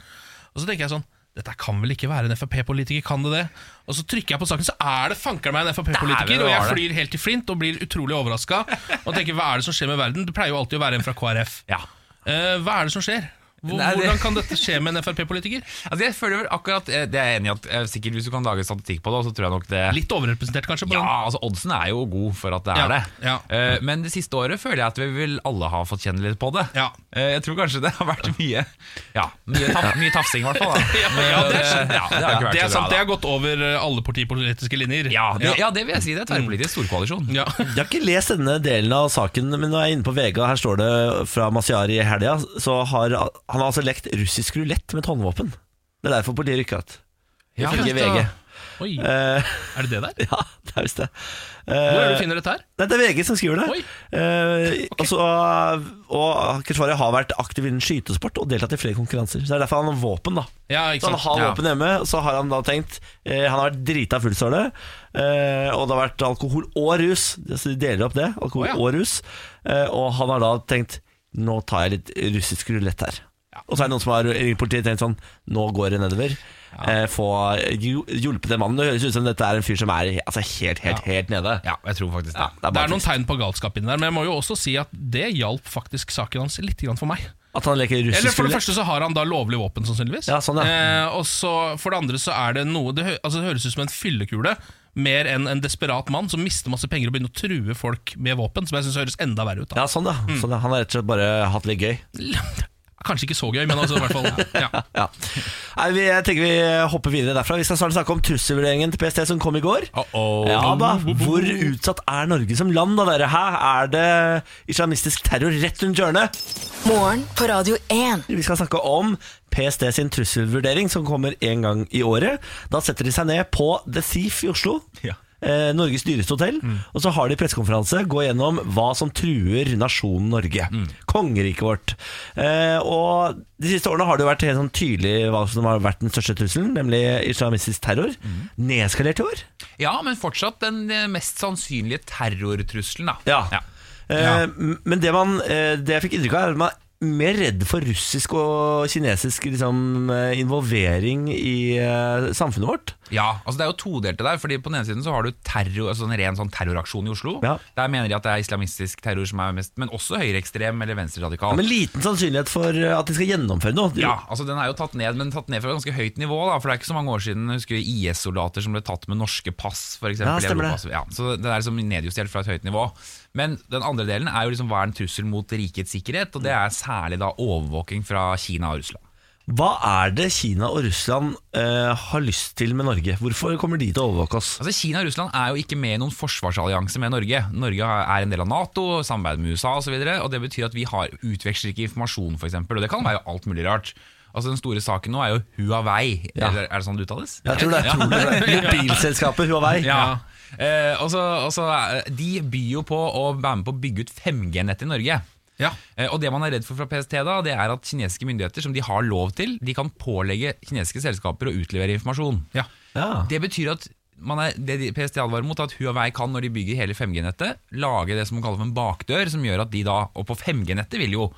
Og så tenker jeg sånn dette kan vel ikke være en Frp-politiker, kan det det? Og så trykker jeg på saken, så er det fanker meg en Frp-politiker, og jeg flyr helt til flint og blir utrolig overraska. Og tenker hva er det som skjer med verden? Det pleier jo alltid å være en fra KrF. Ja. Uh, hva er det som skjer? Hvordan kan dette skje med en Frp-politiker? Altså jeg føler vel akkurat eh, Det er jeg enig i at eh, Sikkert hvis du kan lage statistikk på det, så tror jeg nok det Litt overrepresentert, kanskje? På Ja, den? altså Oddsen er jo god for at det er Ja, det. ja. Eh, men det siste året føler jeg at vi vil alle ha fått kjenne litt på det. Ja. Eh, jeg tror kanskje det har vært mye Ja, mye, taf mye tafsing, i hvert fall. Da. Ja, Men, ja, det er sant. ja, det har ikke vært Det er så sant, bra, det har gått over alle partipolitiske linjer. Ja, det, ja, det vil jeg si. Det er tverrpolitisk storkoalisjon. Ja. Jeg har ikke lest denne delen av saken, men når jeg er inne på VG, her står det fra Masiari i helga, så har han har altså lekt russisk rulett med et håndvåpen. Det er derfor politiet rykka ut. Ifølge. VG. Oi, Eh, er det det der? ja, det er visst det. Hvor er det Eh, du finner dette her? Nei, det er VG som skriver det. Oi. Eh, og Keshvari har vært aktiv innen skytesport og deltatt i flere konkurranser. Så det er derfor han har våpen. da Ja, Så han sant? har Ja. våpen hjemme, og så har han da tenkt eh, Han har vært drita full, står det. Eh, og det har vært alkohol og rus. Så de deler opp det. Alkohol Å, ja. og rus. Eh, og han har da tenkt Nå tar jeg litt russisk rulett her. Og så er det noen som har i politiet tenkt sånn Nå går det nedover. Ja. få hju- hjulpet den mannen. Det høres ut som dette er en fyr som er altså, helt, helt, helt nede. Ja, jeg tror faktisk det. Ja, det er Det er noen tegn på galskap inni der, men jeg må jo også si at det hjalp faktisk saken hans litt for meg. At han leker russisk Eller For det første så har han da lovlig våpen, sannsynligvis. Ja, sånn, ja. eh, og så for det andre så er det noe Det, hø altså, det høres ut som en fyllekule. Mer enn en desperat mann som mister masse penger og begynner å true folk med våpen. Som jeg synes høres enda verre ut. da Ja, sånn, da. Mm. sånn da. Han har rett og slett bare hatt det litt gøy. Kanskje ikke så gøy, men altså, i hvert fall ja. Ja. Nei, vi, jeg tenker vi hopper videre derfra. Vi skal snart snakke om trusselvurderingen til PST som kom i går. Uh-oh. Ja da, Hvor utsatt er Norge som land, da, dere? Hæ? Er det islamistisk terror rett rundt hjørnet? Morgen på Radio 1. Vi skal snakke om PST sin trusselvurdering, som kommer en gang i året. Da setter de seg ned på The Thief i Oslo. Ja. Eh, Norges dyreste hotell. Og så har de pressekonferanse, gå gjennom hva som truer nasjonen Norge. Kongeriket vårt. Eh, og de siste årene har det jo vært helt sånn tydelig hva som har vært den største trusselen, nemlig islamistisk terror. Nedskalert i år. Ja, men fortsatt den eh, mest sannsynlige terrortrusselen, da. Ja. Ja. Eh, Men det, man, eh, det jeg fikk inntrykk av, er at man mer redd for russisk og kinesisk liksom, eh, involvering i uh, samfunnet vårt. Ja, altså det er jo todelte der, fordi på den ene siden så har du terror, altså en ren sånn terroraksjon i Oslo. Ja. Der mener de at det er islamistisk terror som er mest, men også høyreekstrem eller venstreradikal. Men liten sannsynlighet for eh, at de skal gjennomføre noe. ja, altså Den er jo tatt ned, men tatt ned fra et ganske høyt nivå. da For det er ikke så mange år siden jeg husker IS-soldater som ble tatt med norske pass. Eksempel, Ja. Ja, så det er liksom nedjustert fra et høyt nivå. Men den andre delen er jo liksom hva er en trussel mot rikets sikkerhet, og det er særlig da overvåking fra Kina og Russland. Hva er det Kina og Russland eh, har lyst til med Norge? Hvorfor kommer de til å overvåke oss? Altså Kina og Russland er jo ikke med i noen forsvarsallianse med Norge. Norge er en del av Nato, samarbeider med USA osv. Det betyr at vi har utveksler ikke informasjon, f.eks. Og det kan være alt mulig rart. Altså Den store saken nå er jo Huawei. Ja. Er, er det sånn det uttales? Jeg tror det Jeg tror det mobilselskapet Huawei. Ja. Eh, og så, og så, eh, de byr jo på å være med på å bygge ut 5G-nett i Norge. Ja. Eh, og det man er redd for fra PST, da Det er at kinesiske myndigheter som de har lov til, de kan pålegge kinesiske selskaper å utlevere informasjon. Ja. Ja. Det betyr at man er, det PST advarer mot, at Huawei kan, når de bygger hele 5G-nettet, lage det som man kaller for en bakdør, som gjør at de da Og på 5G-nettet vil jo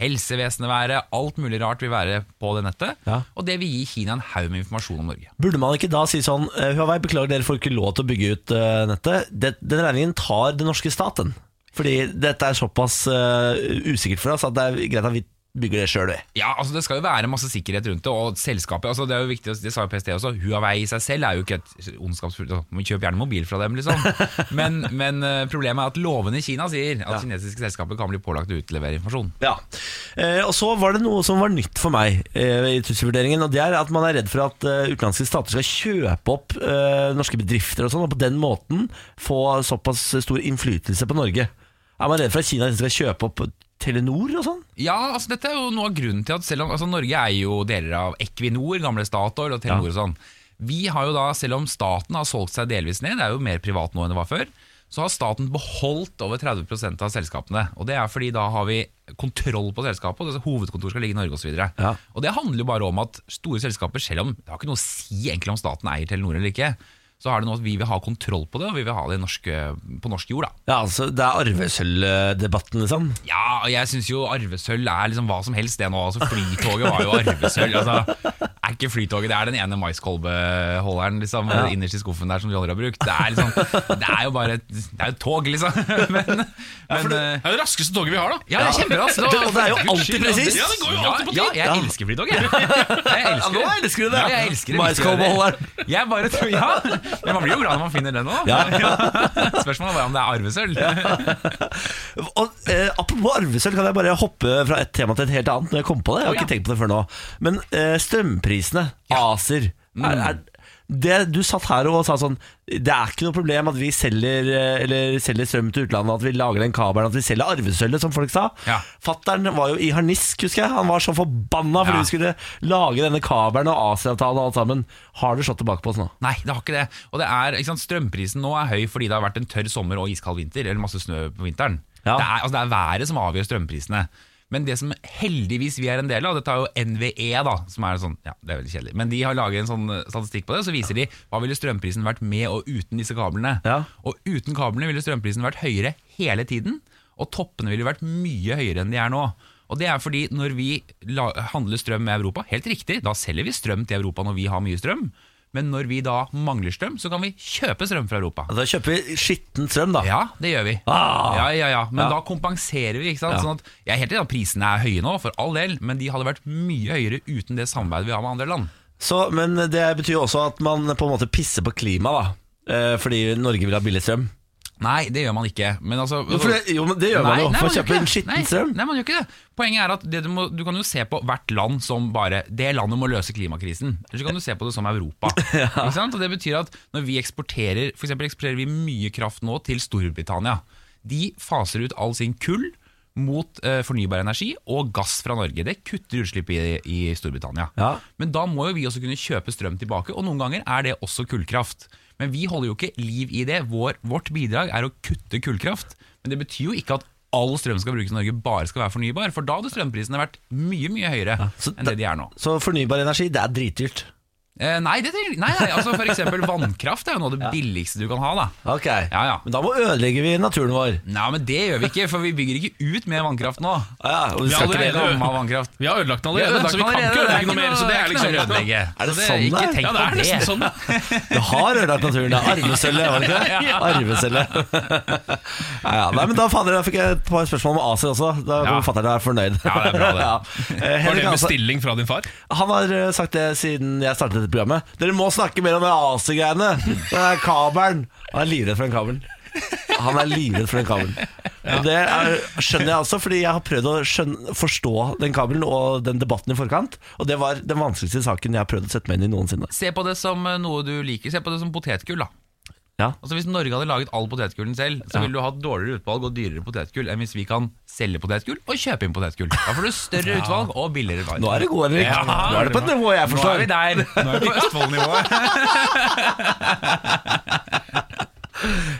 helsevesenet være, alt mulig rart vil være på det nettet. Ja. Og det vil gi Kina en haug med informasjon om Norge. Burde man ikke da si sånn eh, Huawei, beklager, dere får ikke lov til å bygge ut eh, nettet. Den regningen tar den norske staten. Fordi dette er såpass eh, usikkert for oss at det er greit at vi bygger det sjøl, du. Ja, altså Det skal jo være masse sikkerhet rundt det, og selskapet altså Det er jo viktig, det sa jo PST også, Huawei i seg selv er jo ikke et ondskapsfullt Kjøp gjerne mobil fra dem, liksom. Men, men eh, problemet er at lovene i Kina sier at Ja. kinesiske selskaper kan bli pålagt å utlevere informasjon. Ja. Eh, og så var det noe som var nytt for meg eh, i trusselvurderingen, og det er at man er redd for at eh, utenlandske stater skal kjøpe opp eh, norske bedrifter og sånn, og på den måten få såpass stor innflytelse på Norge. Er man redd for at Kina skal kjøpe opp Telenor og sånn? Ja, altså dette er jo noe av grunnen til at selv om altså Norge er jo deler av Equinor, gamle Statoil og Telenor og sånn. Vi har jo da, selv om staten har solgt seg delvis ned, det er jo mer privat nå enn det var før, så har staten beholdt over 30% av selskapene. Og det er fordi da har vi kontroll på selskapet, og hovedkontoret skal ligge i Norge osv. Ja. Og det handler jo bare om at store selskaper, selv om det har ikke noe å si egentlig om staten eier Telenor eller ikke, så har det noe at vi vil ha kontroll på det, og vi vil ha det i norsk, på norsk jord. da Ja, altså Det er arvesølvdebatten, liksom. ja, og jeg syns jo arvesølv er liksom hva som helst det nå. Altså Flytoget var jo arvesølv. Altså, er ikke Flytoget Det er den ene maiskolbeholderen liksom, innerst i skuffen der som vi aldri har brukt. Det er, liksom, det er jo bare et, det er jo et tog, liksom. Men, men eh, Det er det raskeste toget vi har, da. ja, det er kjemperaskt. Det- og det er jo alltid presist. Ja, det går jo alltid på tid. Ja, jeg elsker Flytoget. Jeg, jeg Ja, nå elsker du det. Ja, jeg elsker det. Maiskolbeholderen. Jeg bare tror, ja, Men man blir jo glad når man finner den òg. Spørsmålet er bare om det er arvesølv. Og eh, Apropos arvesølv, kan jeg bare hoppe fra et tema til et helt annet? Når jeg kom på det, Jeg har ikke tenkt på det før nå. Men eh, strømprisene, ACER er, er, det, Du satt her og sa sånn Det er ikke noe problem at vi selger, eh, eller selger strøm til utlandet, at vi lager den kabelen, at vi selger arvesølvet, som folk sa. Ja. Fattern var jo i harnisk, husker jeg. Han var så forbanna fordi Ja. vi skulle lage denne kabelen og Asia-avtalen og alt sammen. Har du slått tilbake på oss nå? Nei, det har ikke det. Og det er, sant, Strømprisen nå er høy fordi det har vært en tørr sommer og iskald vinter, eller masse snø på vinteren. Ja. Det, er, altså, det er været som avgjør strømprisene. Men det som heldigvis vi er en del av, dette er jo NVE, da, som er sånn, ja, det er veldig kjedelig. Men de har laget en sånn eh, statistikk på det, så viser de hva ville strømprisen vært med og uten disse kablene. Ja. Og uten kablene ville strømprisen vært høyere hele tiden, og toppene ville vært mye høyere enn de er nå. Og det er fordi når vi handler strøm med Europa, helt riktig, da selger vi strøm til Europa når vi har mye strøm. Men når vi da mangler strøm, så kan vi kjøpe strøm fra Europa. Da kjøper vi skitten strøm, da. Ja, det gjør vi. Ah. Ja, ja, ja. Men da kompenserer vi. ikke sant? Sånn at jeg er helt enig at prisene er høye nå, for all del, men de hadde vært mye høyere uten det samarbeidet vi har med andre land. Så, men det betyr jo også at man på en måte pisser på klimaet, da. Eh, fordi Norge vil ha billig strøm. Nei, det gjør man ikke. Men altså, Jo, for det, jo men det gjør man jo, for å kjøpe en skitten strøm. Nei, man gjør ikke det. Poenget er at det du, må, du kan jo se på hvert land som bare Det landet må løse klimakrisen. Eller så kan du se på det som Europa. Ikke sant? Og Det betyr at når vi eksporterer For eksempel eksporterer vi mye kraft nå til Storbritannia. De faser ut all sin kull mot eh, fornybar energi og gass fra Norge. Det kutter utslipp i, i Storbritannia. Ja. Men da må jo vi også kunne kjøpe strøm tilbake, og noen ganger er det også kullkraft. Men vi holder jo ikke liv i det. Vår, vårt bidrag er å kutte kullkraft. Men det betyr jo ikke at all strøm skal brukes i Norge bare skal være fornybar, for da hadde strømprisene vært mye mye høyere ja, enn det de er nå. Så fornybar energi, det er dritdyrt. Eh, nei, det trenger, nei, nei, altså for eksempel vannkraft er jo noe av det billigste du kan ha. da Ok, Ja, ja. Men da må ødelegger vi naturen vår. Nei, men det gjør vi ikke, for vi bygger ikke ut mer vannkraft nå. Ja, ja, og vi Vi skal har ikke allerede- vannkraft. Vi har ødelagt den Vi har allerede, ødelagt så vi kan ikke ødelegge noe mer. Så det er liksom ikke noe å ødelegge. Er det Så sånn det er? tenk Ja, det er på nesten det. sånn. Du har ødelagt naturen. Det er arvesølvet, var det ikke det? Arvesølvet. Ja, ja. Nei, men da, fader, da fikk jeg et par spørsmål om ACER også. Da Ja. kommer fatter'n være fornøyd. Ja, det er bra, det. Eh, Var Henrik det Hansen- bestilling fra din far? Han har eh, sagt det siden jeg startet programmet. Dere må snakke mer om det AC-greiene. Den der kabelen. Han er livredd for den kabelen. Han er livredd for den kabelen. Og det er, skjønner jeg også, fordi jeg har prøvd å skjønne, forstå den kabelen og den debatten i forkant. Og det var den vanskeligste saken jeg har prøvd å sette meg inn i noensinne. Se på det som eh, noe du liker. Se på det som potetgull. da Ja. Altså Hvis Norge hadde laget all potetgullen selv, så ville du hatt dårligere utvalg og dyrere potetgull enn hvis vi kan selge potetgull og kjøpe inn potetgull. Da får du større utvalg og billigere varer. Nå er det god, Henrik. Ja, Nå er det på et nivå jeg Nå forstår. er vi der. Nå er vi på Østfold-nivået.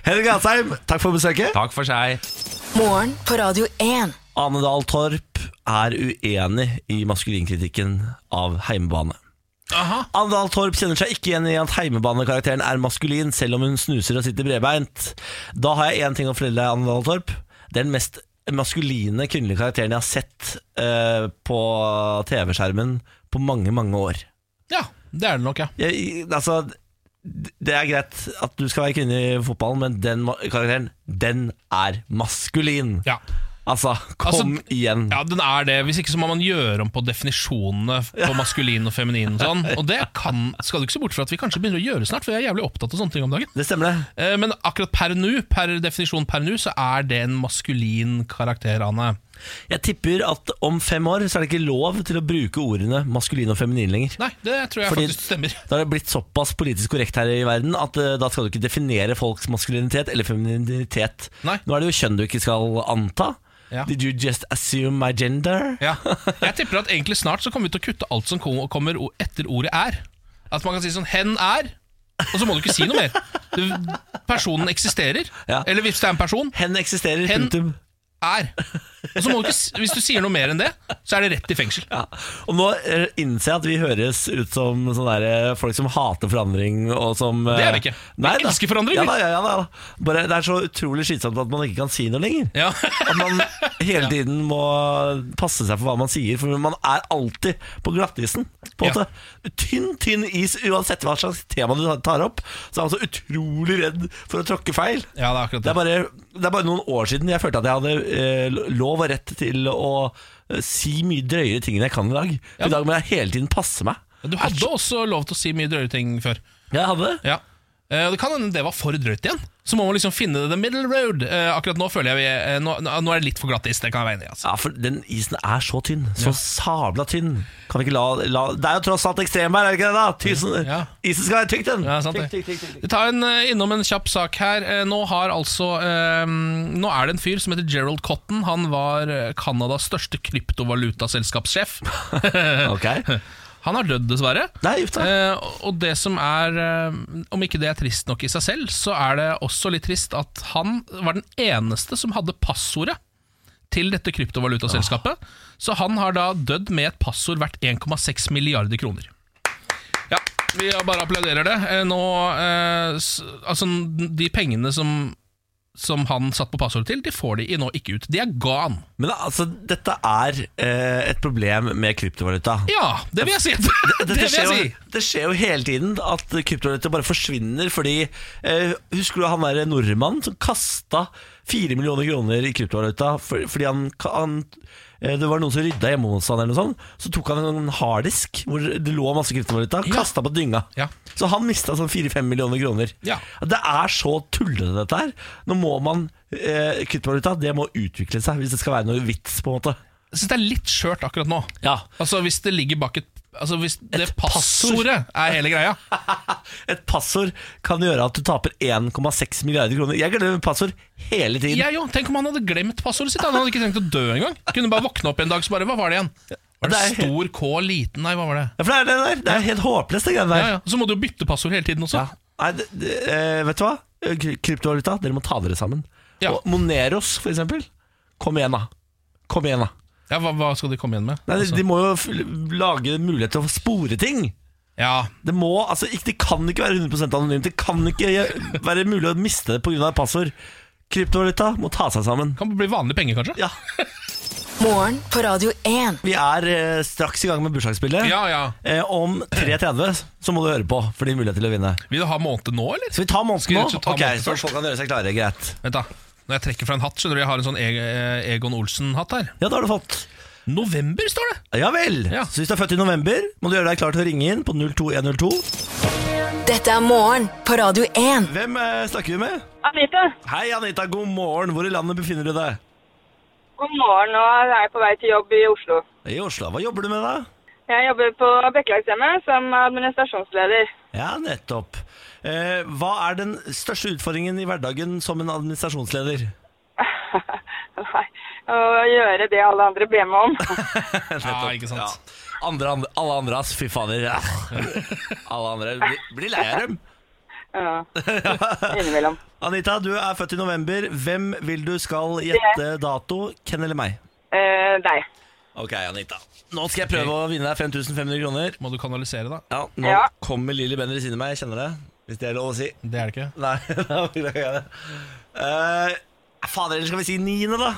Henrik Asheim, takk for besøket. Takk for seg. Morgen på Radio 1. Ane Dahl Torp er uenig i maskulinkritikken av heimebane. Aha. Andal Torp kjenner seg ikke igjen i at heimebanekarakteren er maskulin, selv om hun snuser og sitter bredbeint. Da har jeg én ting å fortelle deg, Andal Torp. Det er den mest maskuline kvinnelige karakteren jeg har sett uh, på TV-skjermen på mange, mange år. Ja, det er det nok, ja. Jeg, altså, det er greit at du skal være kvinne i fotballen, men den karakteren, den er maskulin. ja. Altså, kom Altså, igjen. Ja, den er det. Hvis ikke så må man gjøre om på definisjonene på maskulin og feminin. Og sånn Og det kan, skal du ikke se bort fra at vi kanskje begynner å gjøre snart, for jeg er jævlig opptatt av sånne ting om dagen. Det stemmer, det. Eh, Men akkurat per nu, per definisjon per nu, så er det en maskulin karakter, Anne. Jeg tipper at om fem år så er det ikke lov til å bruke ordene maskulin og feminin lenger. Nei, det tror jeg Fordi- faktisk stemmer. Da har det blitt såpass politisk korrekt her i verden at eh, da skal du ikke definere folks maskulinitet eller femininitet. Nei. Nå er det jo kjønn du ikke skal anta. Ja. Did you just assume my gender? Ja. Jeg tipper at egentlig snart så kommer vi til å kutte alt som kommer etter ordet er. At man kan si sånn 'hen er', og så må du ikke si noe mer. Personen eksisterer. Ja. Eller hvis det er en person, Hen eksisterer, Hen- punktum. er. Og så må du ikke, Hvis du sier noe mer enn det, så er det rett i fengsel. Ja. Og nå eh, innser jeg at vi høres ut som sånne der, eh, folk som hater forandring. Og som, eh, Det er vi ikke. Vi Nei, da. elsker forandring, Ja, da, ja, ja, da. Bare, det er så utrolig slitsomt at man ikke kan si noe lenger. Ja. At man hele tiden må passe seg for hva man sier, for man er alltid på glattisen. På. Tynn, tynn is, uansett hva slags tema du tar opp, så er man så utrolig redd for å tråkke feil. ja, det er det. Det er, bare, det er bare noen år siden jeg følte at jeg hadde eh, lov og rett til å eh, si mye drøyere ting enn jeg kan i dag. Ja. I dag må jeg hele tiden passe meg. Du hadde også lov til å si mye drøyere ting før. Jeg hadde det. Ja. Eh, Det kan hende det var for drøyt igjen. Så må man liksom finne the middle road. Eh, akkurat nå føler jeg vi eh, nå, nå er det litt for glatt is. Det kan jeg være enig i. Altså. Ja, for den isen er så tynn. Så sabla tynn. Kan vi ikke la, la Det er jo tross alt ekstremvær, er det ikke det? da? Tysen, Ja. Isen skal være tykk, den. Ja, sant det. Tykk, tykk, tykk. Vi tar en, innom en kjapp sak her. Nå har altså Nå er det en fyr som heter Gerald Cotton. Han var Canadas største kryptovalutaselskapssjef. Ok. Han har dødd, dessverre. Nei. Eh, og det som er eh, Om ikke det er trist nok i seg selv, så er det også litt trist at han var den eneste som hadde passordet til dette kryptovalutaselskapet. Så han har da dødd med et passord verdt 1,6 milliarder kroner. Ja, vi bare applauderer det. Eh, Nå, eh, altså, de pengene som, som han satt på passordet til, de får de nå ikke ut. De er gone. Men altså, dette er eh, et problem med kryptovaluta. Ja, det vil jeg si. Det, det, det, det skjer, si. jo, det skjer jo hele tiden at kryptovaluta bare forsvinner fordi eh, Husker du han der nordmannen som kasta fire millioner kroner i kryptovaluta for, fordi han, han eh, Det var noen som rydda hjemme hos han eller noe sånt. Så tok han en harddisk hvor det lå masse kryptovaluta, Ja. kasta på dynga. Ja. Så han mista sånn fire-fem millioner kroner. Ja. Det er så tullete, dette her. Nå må man eh, Kryptovaluta det må utvikle seg hvis det skal være noe vits, på en måte. Jeg syns det er litt skjørt akkurat nå. Ja Altså Hvis det ligger bak et Altså Hvis det Et passordet er hele greia Et passord kan gjøre at du taper 1,6 milliarder kroner. Jeg glemmer passord hele tiden. Jeg jo, Tenk om han hadde glemt passordet sitt. Han hadde ikke trengt å dø engang. Kunne bare våkne opp en dag så bare Hva var det igjen? Var det, Det stor K, liten Nei, hva var det? Ja, for det er det der. Det er helt håpløst, det greiene der. Ja, ja. Så må du jo bytte passord hele tiden også. Ja. Nei, det, det, eh, vet du hva? Kryptovaluta, dere må ta dere sammen. Ja. Og Moneros, for eksempel. Kom igjen, da. Kom igjen, da. Ja, hva, hva skal de komme igjen med? Nei, de- Altså, De må jo f lage mulighet til å spore ting. ja, Det må, altså, ikke, det kan ikke være 100% anonymt. Det kan ikke være mulig å miste det pga. passord. Kryptovaluta må ta seg sammen. Kan bli vanlige penger, kanskje? Ja, Morgen på Radio 1. Vi er eh, straks i gang med bursdagsspillet. Ja, ja. Eh, om 3.30 så må du høre på for din mulighet til å vinne. Vil du ha måned nå, eller? Skal vi ta måneden Skal vi nå? ta Ok, måneden Så først? folk kan gjøre seg klare. Greit. Vent da Når jeg trekker fra en hatt, skjønner du Jeg har en sånn E- Egon Olsen-hatt her. Ja, det har du fått. November, står det! Ja vel. Ja. Så hvis du er født i november, må du gjøre deg klar til å ringe inn på 02102. Dette er morgen på Radio 1. Hvem eh, snakker vi med? Anita, Hei, Anita. God morgen. Hvor i landet befinner du deg? god morgen. Nå er jeg på vei til jobb i Oslo. I Oslo. Hva jobber du med, da? Jeg jobber på Bekkelagshjemmet som administrasjonsleder. Ja, nettopp. Eh, hva er den største utfordringen i hverdagen som en administrasjonsleder? Nei, Å gjøre det alle andre ber meg om. Ja, ikke sant Ja. Andre, andre, alle andre, ass. Fy fader. Ja. Alle andre. Blir, blir lei av dem. Ja, innimellom. Anita, du er født i november. Hvem vil du skal gjette dato? Ken eller meg? Eh, deg. Ok, Anita. Nå skal jeg prøve å vinne deg 5500 kroner. Må du kanalisere, da? Ja, Nå Ja. kommer Lilly Bendriss inn i meg, jeg kjenner det. Hvis det er lov å si. Det er det ikke. Nei, da beklager jeg det. Uh, fader, eller skal vi si niende, da?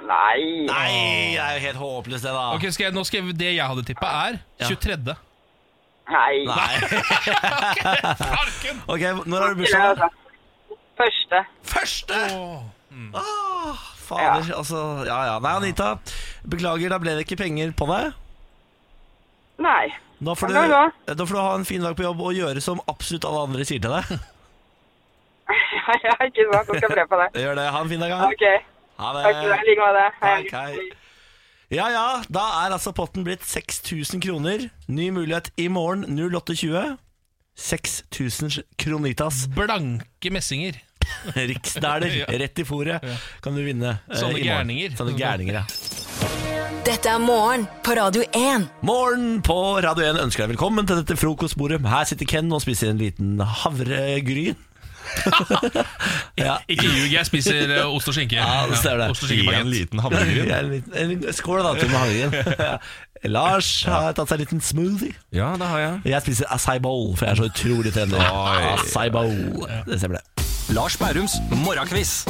Nei. Nei, det er jo helt håpløst, det, da. Ok, skal jeg, nå skal jeg, Det jeg hadde tippa, er 23. Nei. Nei. Farken! Ok, Når har du bursdag? altså. Første. Første! Mm. Åh, fader, altså Ja ja. Nei, Anita. Beklager, da ble det ikke penger på deg. Nei. Da får, du, da får du ha en fin dag på jobb og gjøre som absolutt alle andre sier til deg. Ja, ikke sant. Jeg skal prøve på det. Gjør det. Ha en fin dag. da. Ok. Ha det. Takk skal du ha. I like måte. Hei. Hei. Ja ja, da er altså potten blitt 6000 kroner. Ny mulighet i morgen 08.20. 6000 kronitas. Blanke messinger. Riksdaler Ja. rett i fòret kan du vinne. eh, Sånne gærninger. Sånne gærninger, ja. Dette er morgen på Radio 1. Morgen på Radio 1 ønsker deg velkommen til dette frokostbordet. Her sitter Ken og spiser en liten havregryn. ja. Ikke ljug, jeg spiser eh, ost og skinke. Ja, det ser det. Ost og skinkebagett. En liten havregryn. En liten- en liten- Skål da til med havregryn. Lars har tatt seg en liten smoothie. Ja, det har jeg. Jeg spiser acai bowl, for jeg er så utrolig trendy. Acai bowl, det stemmer det. Lars Bærums morgenkviss.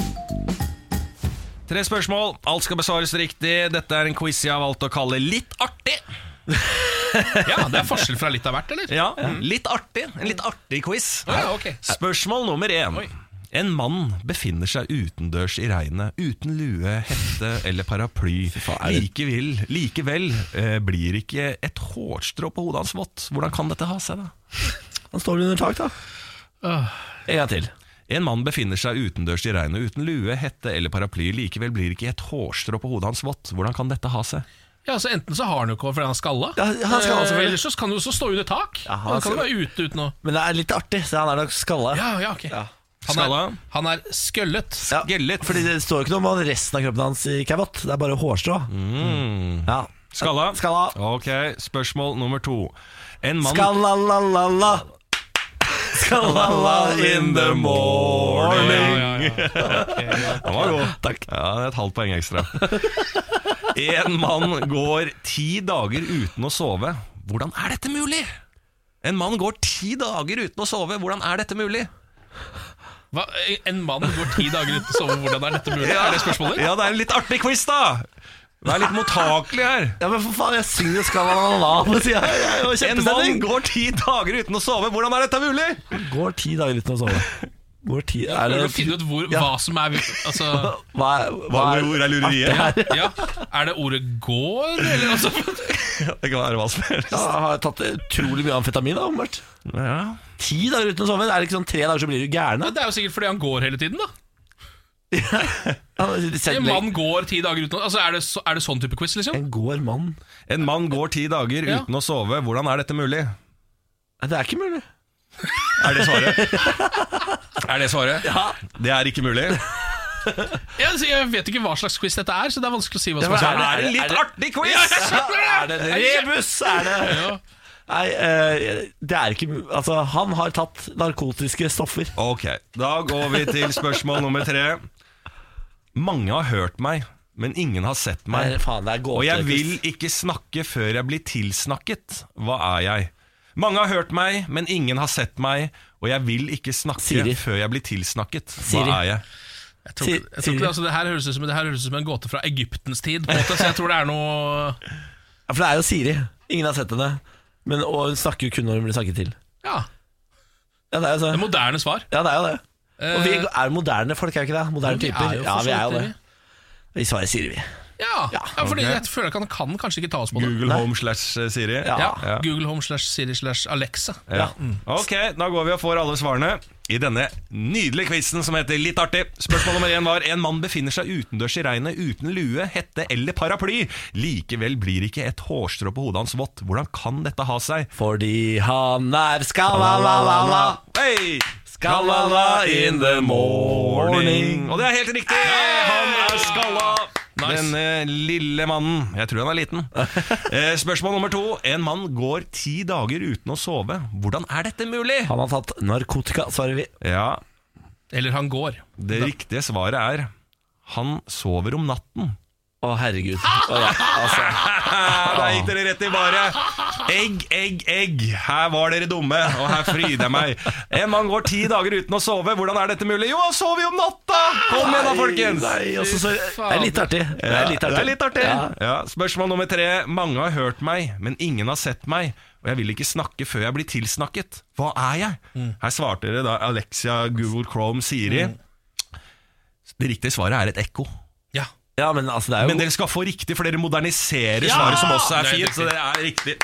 Tre spørsmål, alt skal besvares riktig. Dette er en quiz jeg har valgt å kalle Litt artig. Ja, Det er forskjell fra litt av hvert, eller? Ja, litt artig. En litt artig quiz. Ja, ok. Spørsmål nummer én. Oi. En mann befinner seg utendørs i regnet uten lue, hette eller paraply. Likevel, likevel eh, blir ikke et hårstrå på hodet hans vått. Hvordan kan dette ha seg, da? Han står under tak, da. Åh. En gang til. En mann befinner seg utendørs i regnet uten lue, hette eller paraply. Likevel blir ikke et hårstrå på hodet hans vått. Hvordan kan dette ha seg? Ja, så Enten så har han jo ikke fordi han er skalla, Ja, han skalla, Eh, eller så kan han jo også stå under tak. Ja, han han kan jo skal- være ute uten å Men det er litt artig, så han er nok skalla. Ja, ja, ok. Ja. Han, er, han er skøllet. Ja. Fordi det står jo ikke noe om resten av kroppen hans ikke er vått. Det er bare hårstrå. Ja. Skalla? Skalla. Ok, spørsmål nummer to. En mann Skalla-la-la-la. Skalla in the morning. Ja, ja, ja. Den var god. Takk. Ja, det er et halvt poeng ekstra. En mann går ti dager uten å sove. Hvordan er dette mulig? En mann går ti dager uten å sove. Hvordan er dette mulig? Hva? En mann går ti dager uten å sove, hvordan er dette mulig? Er det spørsmålet? Ja, det er en litt artig quiz, da! Vær litt mottakelig her. Ja, men for faen, jeg synger jo skalla-la-la på sida her. Jeg er jo En mann går ti dager uten å sove. Hvordan er dette mulig? Går ti dager uten å sove. Går ti Er det finne ut hvor, Ja. hva som er altså, Hva er, hva er, Hvor er lureriet? ja, Er det ordet 'går'? Eller, altså, Det kan være hva som helst. Ja, jeg har tatt utrolig mye amfetamin, da, åpenbart. Ja. Ti dager uten å sove? Er det ikke sånn tre dager så blir du gæren? det er jo sikkert fordi han går hele tiden, da. Ja, En mann går ti dager uten å altså, er, det så, er det sånn type quiz, liksom? En går mann? En mann går ti dager Ja. uten å sove. Hvordan er dette mulig? Nei, Det er ikke mulig. Er det svaret? er det svaret? Ja. Det er ikke mulig. Ja, altså, jeg vet ikke hva slags quiz dette er, så det er vanskelig å si hva som Ja, er Det svaret. er det- litt er det- artig quiz! Er det en rebus? Er det Ja. Nei, eh, det er ikke mu- Altså, han har tatt narkotiske stoffer. Ok, da går vi til spørsmål nummer tre. Mange har hørt meg, men ingen har sett meg. Nei, faen, det er gåte, Og jeg vil ikke snakke før jeg blir tilsnakket. Hva er jeg? Mange har hørt meg, men ingen har sett meg. Og jeg vil ikke snakke Siri. før jeg blir tilsnakket. Hva Siri. er jeg? Jeg tror, Si- jeg tror ikke, altså, det, her høres ut som, det her høres ut som en gåte fra Egyptens tid, på en måte, så jeg tror det er noe Ja, for det er jo Siri. Ingen har sett henne. Men, og hun snakker jo kun når hun blir snakket til. Ja, Ja, det er jo det moderne svar. Ja, det er jo det. Og vi er moderne folk, er vi ikke det? Moderne vi typer. er ja, vi er jo det. Vi svarer Siri, vi. Ja, ja, fordi okay. jeg føler at han kan kanskje ikke ta oss på det. Google Home slash eh, Siri? Ja. Ja. Google Home slash Siri slash Alexa. Ja. Ok, da går vi og får alle svarene i denne nydelige quizen som heter Litt artig. Spørsmål nummer én var En mann befinner seg utendørs i regnet uten lue, hette eller paraply. Likevel blir ikke et hårstrå på hodet hans vått. Hvordan kan dette ha seg? Fordi han er skalla-la-la-la. Hei! Skalla-la in the morning. Og det er helt riktig! Han er skalla! Nice. Denne lille mannen. Jeg tror han er liten. Eh, Spørsmål nummer to. En mann går ti dager uten å sove. Hvordan er dette mulig? Han har tatt narkotika, svarer vi. Ja, Eller han går. Det riktige svaret er Han sover om natten. Å, herregud. Å, ja, altså. Da gikk dere rett i baret. Egg, egg, egg. Her var dere dumme, og her fryder jeg meg. En mann går ti dager uten å sove. Hvordan er dette mulig? Jo, han sover jo om natta! Kom igjen da, folkens! Nei, altså, så, det er litt artig. Det er litt artig. Ja, er litt artig. Ja. Ja. Spørsmål nummer tre. Mange har hørt meg, men ingen har sett meg. Og jeg vil ikke snakke før jeg blir tilsnakket. Hva er jeg? Mm. Her svarte dere da Alexia, Google Chrome, Siri. Det riktige svaret er et ekko. Ja. Ja, men altså, det er jo Men dere skal få riktig, for dere moderniserer Ja! svaret, som også er er fint. Så det er riktig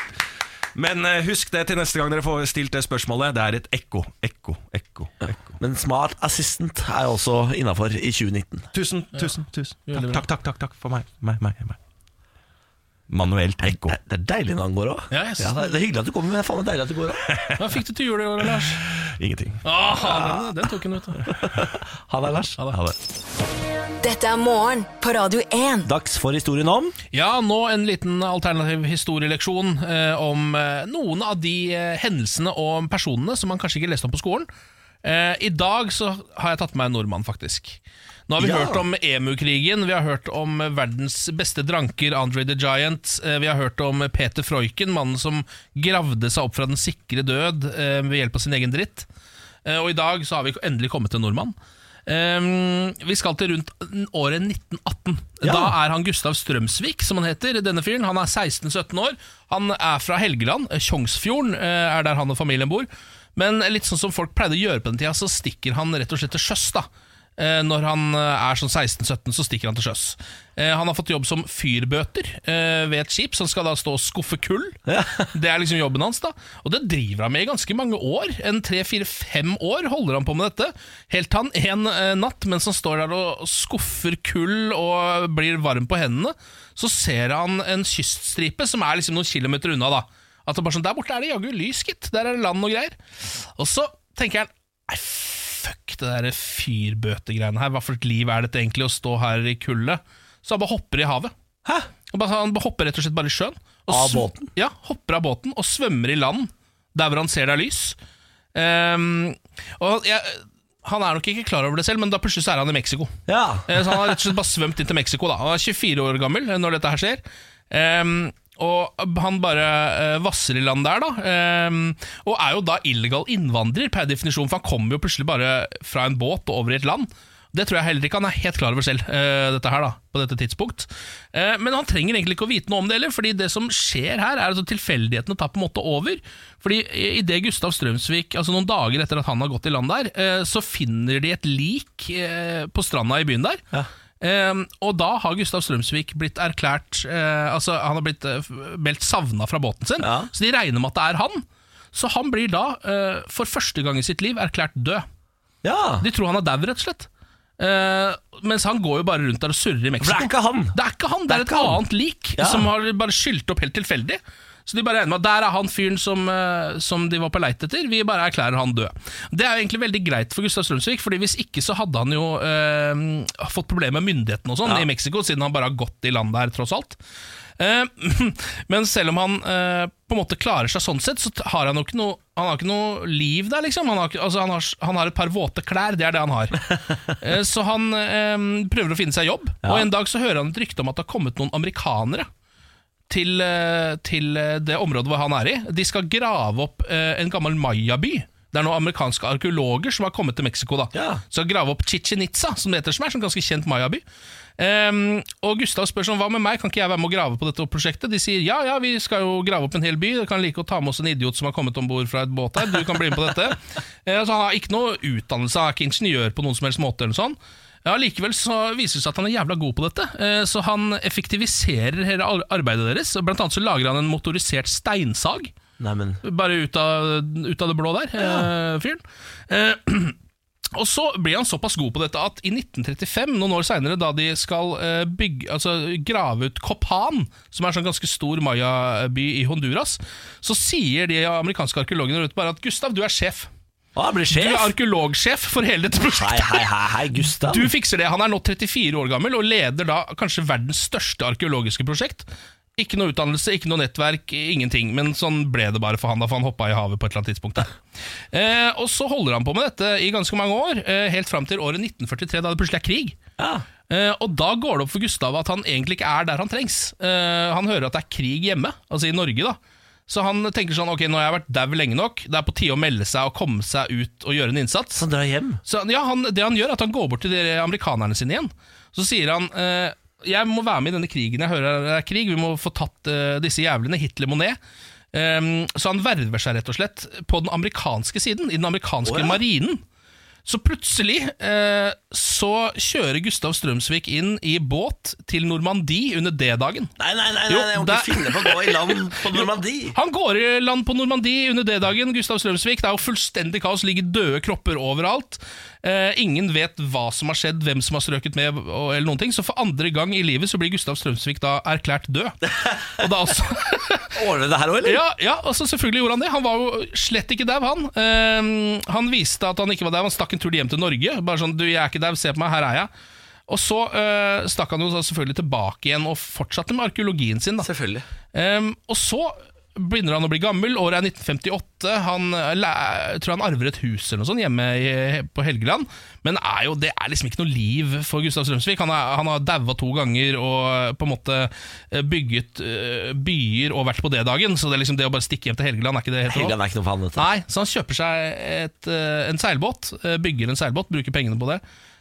Men eh, husk det til neste gang dere får stilt det spørsmålet. Det er et ekko. Ekko, ekko, ekko. Men Smart Assistant er også innafor i 2019. Tusen, tusen, tusen. Takk, takk, takk, takk, takk for meg. meg, meg, meg. Manuelt ekko. Det, det er deilig når han går òg. Ja, synes det, er- det er hyggelig at du kommer, men det er faen meg deilig at du går òg. Hva fikk du til jul i år, Lars? Ingenting. Åh, den, den tok han ut. Ha det, Lars. Ha det. Dette er morgen på Radio 1. Dags for historien om Ja, nå en liten alternativ historieleksjon eh, om eh, noen av de eh, hendelsene og personene som man kanskje ikke leste om på skolen. Eh, I dag så har jeg tatt med meg en nordmann, faktisk. Nå har vi Ja. hørt om EMU-krigen, vi har hørt om verdens beste dranker, Andre the Giant. eh, vi har hørt om Peter Freuchen, mannen som gravde seg opp fra den sikre død eh, ved hjelp av sin egen dritt. Eh, og i dag så har vi endelig kommet til en nordmann. Ehm, vi skal til rundt året 1918. Ja. Da er han Gustav Strømsvik, som han heter. Denne fyren, Han er 16-17 år. Han er fra Helgeland. Tjongsfjorden er der han og familien bor. Men litt sånn som folk pleide å gjøre på den tida, så stikker han rett og slett til sjøs. da Når han eh, er sånn 16-17, så stikker han til sjøs. Eh, Han har fått jobb som fyrbøter eh, ved et skip, så han skal da stå og skuffe kull. Det er liksom jobben hans, da. Og det driver han med i ganske mange år. En tre-fire-fem år holder han på med dette. Helt til han en eh, natt, mens han står der og skuffer kull og blir varm på hendene, så ser han en kyststripe som er liksom noen kilometer unna. da At det bare sånn, Der borte er det jaggu lys, gitt. Der er det land og greier. Og så tenker han Nei, fuck det der fyrbøtegreiene her. Hva for et liv er dette egentlig å stå her i kullet? Så han bare hopper i havet. Hæ? Han, bare, han hopper rett og slett bare i sjøen. og Av båten? Ja, hopper av båten og svømmer i land der hvor han ser det er lys. Um, og jeg, Han er nok ikke klar over det selv, men da plutselig så er han i Mexico. Ja. Eh, Så han har rett og slett bare svømt inn til Mexico. da Han er 24 år gammel når dette her skjer. Ehm, og han bare eh, vasser i land der, da. Ehm, og er jo da illegal innvandrer per definisjon, for han kommer jo plutselig bare fra en båt og over i et land. Det tror jeg heller ikke han er helt klar over selv, uh, dette her da, på dette tidspunkt. Uh, men han trenger egentlig ikke å vite noe om det heller, fordi det som skjer her, er at tilfeldighetene tar på en måte over. Fordi idet Gustav Strømsvik, altså noen dager etter at han har gått i land der, uh, så finner de et lik eh, på stranda i byen der. Ja. Eh, og da har Gustav Strømsvik blitt erklært eh, Altså han har blitt eh, meldt savna fra båten sin, Ja. så de regner med at det er han. Så han blir da, eh, for første gang i sitt liv, erklært død. ja. De tror han er dau, rett og slett. Uh, mens han går jo bare rundt der og surrer i Mexico. det er ikke han. Det er ikke han, det er, ikke et han. annet lik Ja. som har bare skylt opp helt tilfeldig. Så de bare regner med at der er han fyren som, eh, som de var på leit etter. Vi bare erklærer han død. Det er jo egentlig veldig greit for Gustav Strømsvik, Fordi hvis ikke så hadde han jo eh, fått problemer med myndighetene og sånn Ja. i Mexico, siden han bare har gått i land der, tross alt. Eh, men selv om han eh, på en måte klarer seg sånn sett, så har han jo ikke noe Han har ikke noe liv der, liksom. Han har, altså, han har, han har et par våte klær, det er det han har. Eh, så han prøver å finne seg jobb, Ja. og en dag så hører han et rykte om at det har kommet noen amerikanere til, eh, til eh, det området hvor han er i. De skal grave opp eh, en gammel mayaby. Det er noen amerikanske arkeologer som har kommet til Mexico. da Ja. Skal grave opp Chichen Itza, som det heter, som er en ganske kjent mayaby. Um, og Gustav spør sånn, hva med meg, kan ikke jeg være med å grave på dette prosjektet? De sier ja, ja, vi skal jo grave opp en hel by, du kan like å ta med oss en idiot som har kommet om bord fra et båt her, du kan bli med på dette. uh, så han har ikke noe utdannelse, han er ikke ingeniør på noen som helst måte eller sånn. Ja, Likevel så viser det seg at han er jævla god på dette, eh, så han effektiviserer hele arbeidet deres. Blant annet så lager han en motorisert steinsag. Neimen Bare ut av, ut av det blå der, ja. fyren. Eh, og så blir han såpass god på dette at i 1935, noen år seinere, da de skal eh, bygge, altså, grave ut Copan, som er en sånn ganske stor mayaby i Honduras, så sier de amerikanske arkeologene rundt bare at Gustav, du er sjef. Blir Du er arkeologsjef for hele dette prosjektet. Hei, hei, hei, hei, Gustav. Du fikser det. Han er nå 34 år gammel og leder da kanskje verdens største arkeologiske prosjekt. Ikke noe utdannelse, ikke noe nettverk, ingenting. Men sånn ble det bare for han da, for han hoppa i havet på et eller annet tidspunkt. Eh, og så holder han på med dette i ganske mange år, eh, helt fram til året 1943, da det plutselig er krig. Ja. Eh, og da går det opp for Gustav at han egentlig ikke er der han trengs. Eh, han hører at det er krig hjemme, altså i Norge, da. Så han tenker sånn Ok, nå har jeg vært dau lenge nok. Det er på tide å melde seg og komme seg ut og gjøre en innsats. Så han drar hjem. Så ja, han, Det han gjør, er at han går bort til de amerikanerne sine igjen. Så sier han eh, Jeg må være med i denne krigen. Jeg hører det er krig. Vi må få tatt eh, disse jævlene. Hitler må ned. Um, så han verver seg rett og slett på den amerikanske siden, i den amerikanske oh, ja. marinen. Så plutselig eh, så kjører Gustav Strømsvik inn i båt til Normandie under D-dagen. Nei, nei, nei, Jo, nei, jeg må ikke finne på å gå i land på Normandie. Han går i land på Normandie under D-dagen. Gustav Strømsvik. Det er jo fullstendig kaos. Ligger døde kropper overalt. Eh, ingen vet hva som har skjedd, hvem som har strøket med, og, eller noen ting. Så for andre gang i livet så blir Gustav Strømsvik da erklært død. Og da også Ordnet det her òg, eller? ja, ja, altså selvfølgelig gjorde han det. Han var jo slett ikke dau, han. Eh, han viste at han ikke var dau. Han stakk en tur hjem til Norge. Bare sånn 'Du, jeg er ikke dau, se på meg, her er jeg'. Og så øh, stakk han jo selvfølgelig tilbake igjen og fortsatte med arkeologien sin. da Selvfølgelig. um, og så begynner han å bli gammel. Året er 1958. Han eh, jeg tror han arver et hus eller noe sånt hjemme i, på Helgeland. Men er jo, det er liksom ikke noe liv for Gustav Strømsvik. Han, er, han har daua to ganger og eh, på en måte eh, bygget byer og vært på det dagen. Så det, er liksom, det å bare stikke hjem til Helgeland er ikke det helt Helgeland er ikke noe for han, vet du. Nei, så han kjøper seg et, en seilbåt, bygger en seilbåt, bruker pengene på det.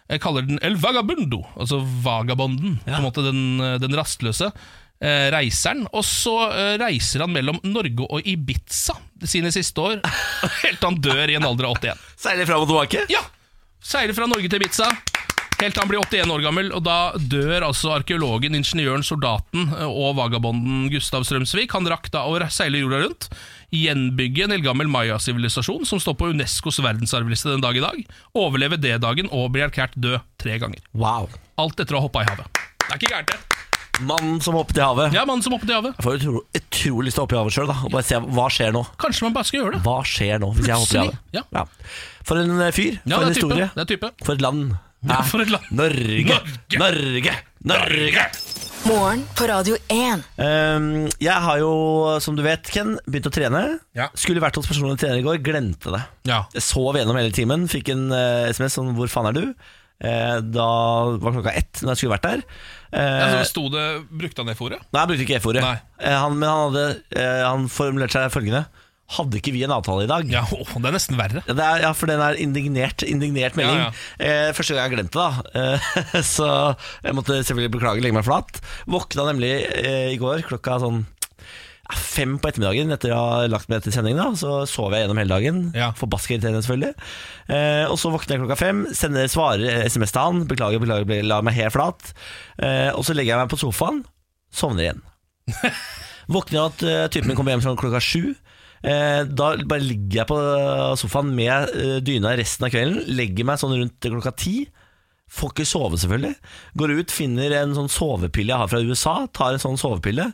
Jeg kaller den El Vagabundo, altså vagabonden. På en måte den, den rastløse. Eh, reiseren. Og så eh, reiser han mellom Norge og Ibiza sine siste år, helt til han dør i en alder av 81. Seiler fram og tilbake. Ja! Seiler fra Norge til Ibiza. Helt til han blir 81 år gammel, og da dør altså arkeologen, ingeniøren, soldaten eh, og vagabonden Gustav Strømsvik. Han rakk da å seile jorda rundt, gjenbygge en eldgammel maya-sivilisasjon som står på Unescos verdensarvliste den dag i dag, overleve D-dagen og bli erklært død tre ganger. Wow. Alt etter å ha hoppa i havet. Det er ikke gærent, det. Mannen som hoppet i havet. Ja, mannen som hoppet i havet. Jeg får utro, utrolig lyst til å hoppe i havet sjøl, og bare se hva skjer nå. Kanskje man bare skal gjøre det. Hva skjer nå hvis jeg hopper i havet? ja. For en eh, fyr. Ja, for en historie. type. Det er type. For et land. Ja, for et land. Norge. Norge. Norge. Norge. Morgen på Radio 1. Um, jeg har jo, som du vet, Ken, begynt å trene. Ja. Skulle vært hos personlig trener i går, glemte det. Ja. Jeg sov gjennom hele timen, fikk en uh, SMS sånn 'Hvor faen er du?' Uh, da var klokka ett når jeg skulle vært der. Eh, Ja, så sto det, Brukte han det fôret? Nei, han brukte ikke F-ordet. Eh, han, men han hadde eh, Han formulerte seg følgende Hadde ikke vi en avtale i dag? Ja, å, det er nesten verre. Ja, det er, ja, for den er indignert, indignert melding. Ja, Eh, første gang jeg glemte det, da. Eh, så jeg måtte selvfølgelig beklage, legge meg flat. Våkna nemlig eh, i går klokka sånn ja, fem på ettermiddagen etter å ha lagt meg til sending. da Så sov jeg gjennom hele dagen. Ja. Forbaska irriterende, selvfølgelig. Eh, og så våkner jeg klokka fem, sender svarer SMS til han. Beklager, beklager, beklager la meg helt flat. Eh, og så legger jeg meg på sofaen, sovner igjen. Våkner av at uh, typen min kommer hjem sånn klokka sju. Eh, da bare ligger jeg på sofaen med uh, dyna resten av kvelden. Legger meg sånn rundt klokka ti. Får ikke sove, selvfølgelig. Går ut, finner en sånn sovepille jeg har fra USA. Tar en sånn sovepille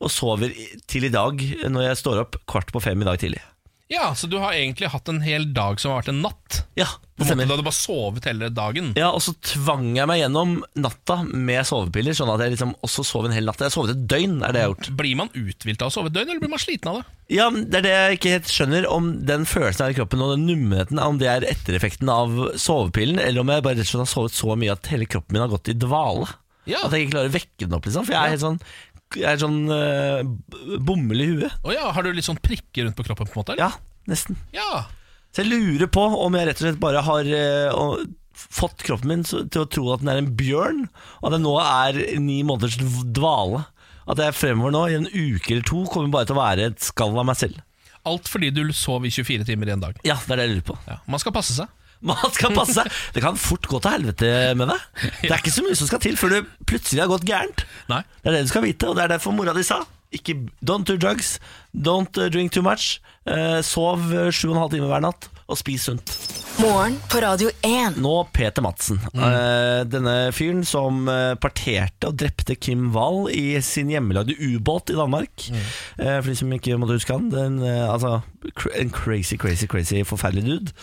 og sover til i dag, når jeg står opp kvart på fem i dag tidlig. Ja, Så du har egentlig hatt en hel dag som har vært en natt? Ja, det stemmer. Du hadde bare sovet hele dagen? Ja, Og så tvang jeg meg gjennom natta med sovepiller, sånn at jeg liksom også sov en hel natt. Jeg har sovet et døgn, er det jeg har gjort. Blir man uthvilt av å sove et døgn, eller blir man sliten av det? Ja, Det er det jeg ikke helt skjønner, om den følelsen her i kroppen og den nummenheten, om det er ettereffekten av sovepillen, eller om jeg bare rett og slett har sovet så mye at hele kroppen min har gått i dvale. Ja. At jeg ikke klarer å vekke den opp, liksom. For jeg er helt sånn Jeg er sånn uh, bomull i huet. Oh, ja, Har du litt sånn prikker rundt på kroppen? på en måte? eller? Ja, nesten. ja. Så jeg lurer på om jeg rett og slett bare har uh, fått kroppen min til å tro at den er en bjørn, og at det nå er ni måneders dvale. At jeg fremover nå, i en uke eller to, kommer bare til å være et skall av meg selv. Alt fordi du sov i 24 timer i en dag. Ja, det er det jeg lurer på. Ja. Man skal passe seg. Man skal passe seg. Det kan fort gå til helvete med deg. Det er ikke så mye som skal til før det plutselig har gått gærent. Nei. Det er det du skal vite, og det er derfor mora di sa. Ikke, don't do drugs, don't uh, drink too much. Eh, sov sju og en halv time hver natt, og spis sunt. Morgen på Radio 1. Nå Peter Madsen. Eh, denne fyren som eh, parterte og drepte Kim Wall i sin hjemmelagde ubåt i Danmark. Eh, for de som ikke måtte huske han. Den, uh, altså, en crazy, crazy, crazy forferdelig dude.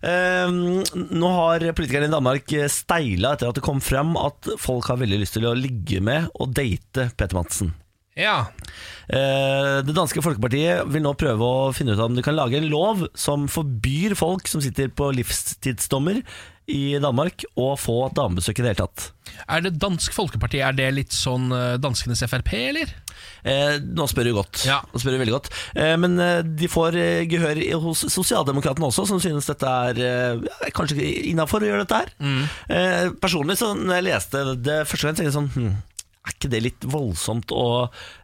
Nå har politikerne i Danmark steila etter at det kom frem at folk har veldig lyst til å ligge med og date Peter Madsen. Ja. Eh, Det danske folkepartiet vil nå prøve å finne ut om de kan lage en lov som forbyr folk som sitter på livstidsdommer i Danmark å få damebesøk i det hele tatt. Er det Dansk Folkeparti Er det litt sånn eh, danskenes Frp, eller? Eh, nå spør du godt. Ja. Nå spør du veldig godt. Eh, men eh, de får eh, gehør hos Sosialdemokratene også, som synes dette er eh, kanskje innafor å gjøre dette her. Mm. Eh, personlig, så når jeg leste det første gang, tenkte jeg sånn hm, Er ikke det litt voldsomt å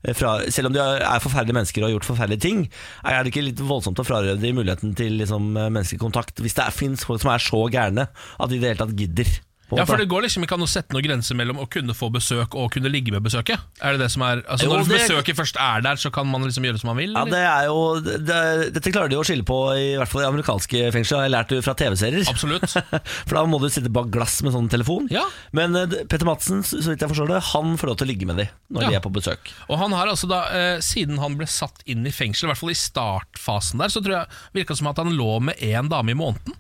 eh, fra, Selv om de er forferdelige mennesker og har gjort forferdelige ting, er det ikke litt voldsomt å frarøve dem muligheten til liksom, menneskekontakt hvis det fins folk som er så gærne at de i det hele tatt gidder? Ja, for? Det går liksom ikke an å sette noen grenser mellom å kunne få besøk og kunne ligge med besøket. Er det det som er Altså Jo, Når det- besøket først er der, så kan man liksom gjøre som man vil? Ja, det er jo, det, Dette klarer de å skille på, i hvert fall i amerikanske fengsler. har Jeg lært det fra TV-serier. Absolutt. For da må du sitte bak glass med sånn telefon. Ja. Men eh, Petter Madsen, så vidt jeg forstår det, han får lov til å ligge med de når Ja. de er på besøk. Og han har altså da, eh, Siden han ble satt inn i fengsel, i hvert fall i startfasen der, så tror jeg virka som at han lå med én dame i måneden.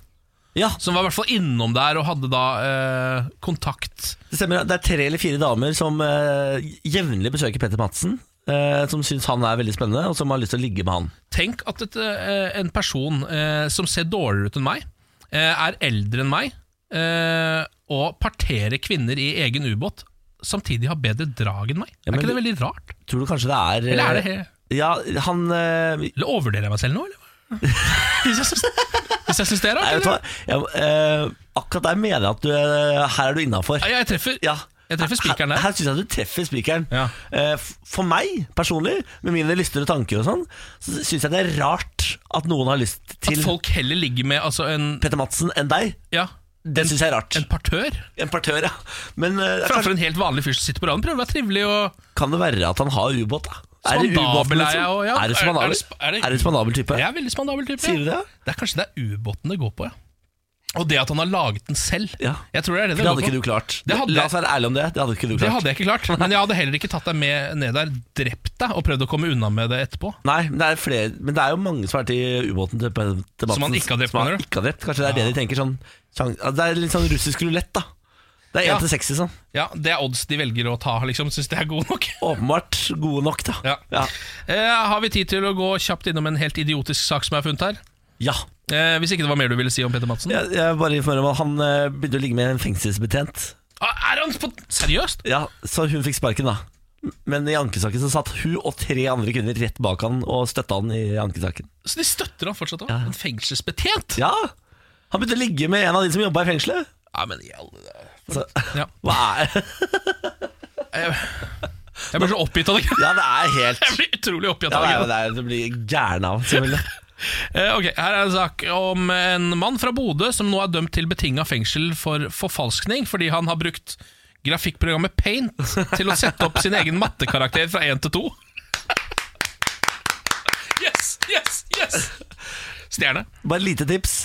Ja, Som var i hvert fall innom der og hadde da eh, kontakt. det stemmer. Det er tre eller fire damer som eh, jevnlig besøker Petter Madsen. eh, som syns han er veldig spennende, og som har lyst til å ligge med han. Tenk at et, eh, en person eh, som ser dårligere ut enn meg, eh, er eldre enn meg, og parterer kvinner i egen ubåt, samtidig har bedre drag enn meg. Ja, er ikke det veldig rart? Tror du kanskje det er Eller er det Ja, han Eller overvurderer jeg meg selv nå, eller? Hvis jeg syns, det er Nei, rart? vet du hva? Eller? Jeg, eh, akkurat der mener jeg at du eh, Her er du innafor. Ja, jeg treffer, Ja. jeg treffer spikeren Her, der. her syns jeg du treffer spikeren. Ja. Eh, f- For meg personlig, med mine lyster og tanker og sånn, så syns jeg det er rart at noen har lyst til At folk heller ligger med altså en, Petter Madsen enn deg. ja, Det syns jeg er rart. en partør En partør, ja. Men eh, framfor kanskje, en helt vanlig fyr som sitter på raden. Prøver å være trivelig og kan det være at han har ubåt, da? Er det ubåten, og ja. Er det Er- er er det- spandabel type? Jeg er veldig spandabel type. Sier du det? Det er kanskje det er ubåten det går på, ja. Og det at han har laget den selv. Ja. Jeg tror det er det Det det hadde ikke du klart. Det hadde- La oss være ærlige om det. Det hadde ikke du Det hadde jeg ikke klart, men jeg hadde heller ikke tatt deg med ned der, drept deg og prøvd å komme unna med det etterpå. Nei, men det er, flere, men det er jo mange som har vært i ubåten til, debatten, Som han ikke har drept, som han mener du? ikke har drept. Kanskje det er det de tenker sånn Det er litt sånn russisk rulett, da. Det er Ja. 1 til 6, liksom. Ja, Det er odds de velger å ta, liksom. Syns det er god nok. Åpenbart gode nok, da. Ja. Ja. Eh, har vi tid til å gå kjapt innom en helt idiotisk sak som er funnet her? ja. Eh, hvis ikke det var mer du ville si om Peter Madsen? Jeg, jeg bare informerer om at han eh, begynte å ligge med en fengselsbetjent. Ah, er han på Seriøst? Ja, Så hun fikk sparken, da. Men i ankesaken så satt hun og tre andre kvinner rett bak han og støtta han i ankesaken. Så de støtter han fortsatt òg? Ja. En fengselsbetjent? Ja! Han begynte å ligge med en av de som jobba i fengselet. Ja, men i alle dager. Så, Ja. hva er Jeg, jeg blir så oppgitt av det. Ja, det er helt Jeg blir utrolig oppgitt Ja, av det det. er, det blir gæren av, selvfølgelig. Eh, ok, Her er en sak om en mann fra Bodø som nå er dømt til betinga fengsel for forfalskning fordi han har brukt grafikkprogrammet Paint til å sette opp sin egen mattekarakter fra 1 til 2. Yes, yes, yes! Stjerne. Bare et lite tips.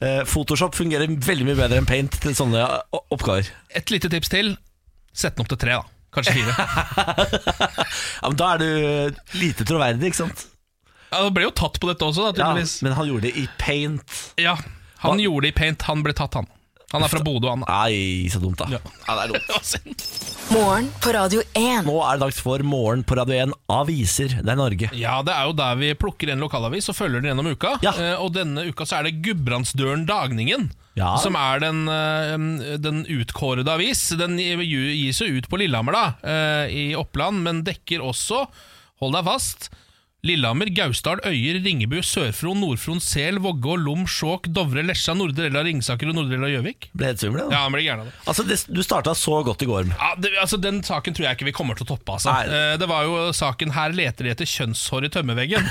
Eh, Photoshop fungerer veldig mye bedre enn Paint til sånne oppgaver. Et lite tips til. Sett den opp til tre, da. Kanskje fire. Ja, men Da er du lite troverdig, ikke sant? Ja, Han ble jo tatt på dette også, da, Ja, men han gjorde det i Paint. Ja, Han gjorde det i Paint, han ble tatt, han. Han er fra Bodø, han. Nei, så dumt, da. Ja. Ja, det er dumt. Morgen på Radio 1. Nå er det dags for Morgen på Radio 1 Aviser. Det er Norge. Ja, det er jo der vi plukker en lokalavis og følger den gjennom uka. Ja. Eh, og denne uka så er det Gudbrandsdølen Dagningen. Ja. Som er den, eh, den utkårede avis. Den gi- gis jo ut på Lillehammer, da, eh, i Oppland, men dekker også, hold deg fast, Lillehammer, Gausdal, Øyer, Ringebu, Sør-Fron, Nord-Fron, Sel, Vågå, Lom, Skjåk, Dovre, Lesja, Nordre del av Ringsaker og Nordre del av Gjøvik. Ble helt svimmel, da. Ja, han ble gæren av det. Altså, det, du starta så godt i går. Ja, det, altså Den saken tror jeg ikke vi kommer til å toppe. Altså. Nei. Eh, det var jo saken 'Her leter de etter kjønnshår i tømmerveggen'.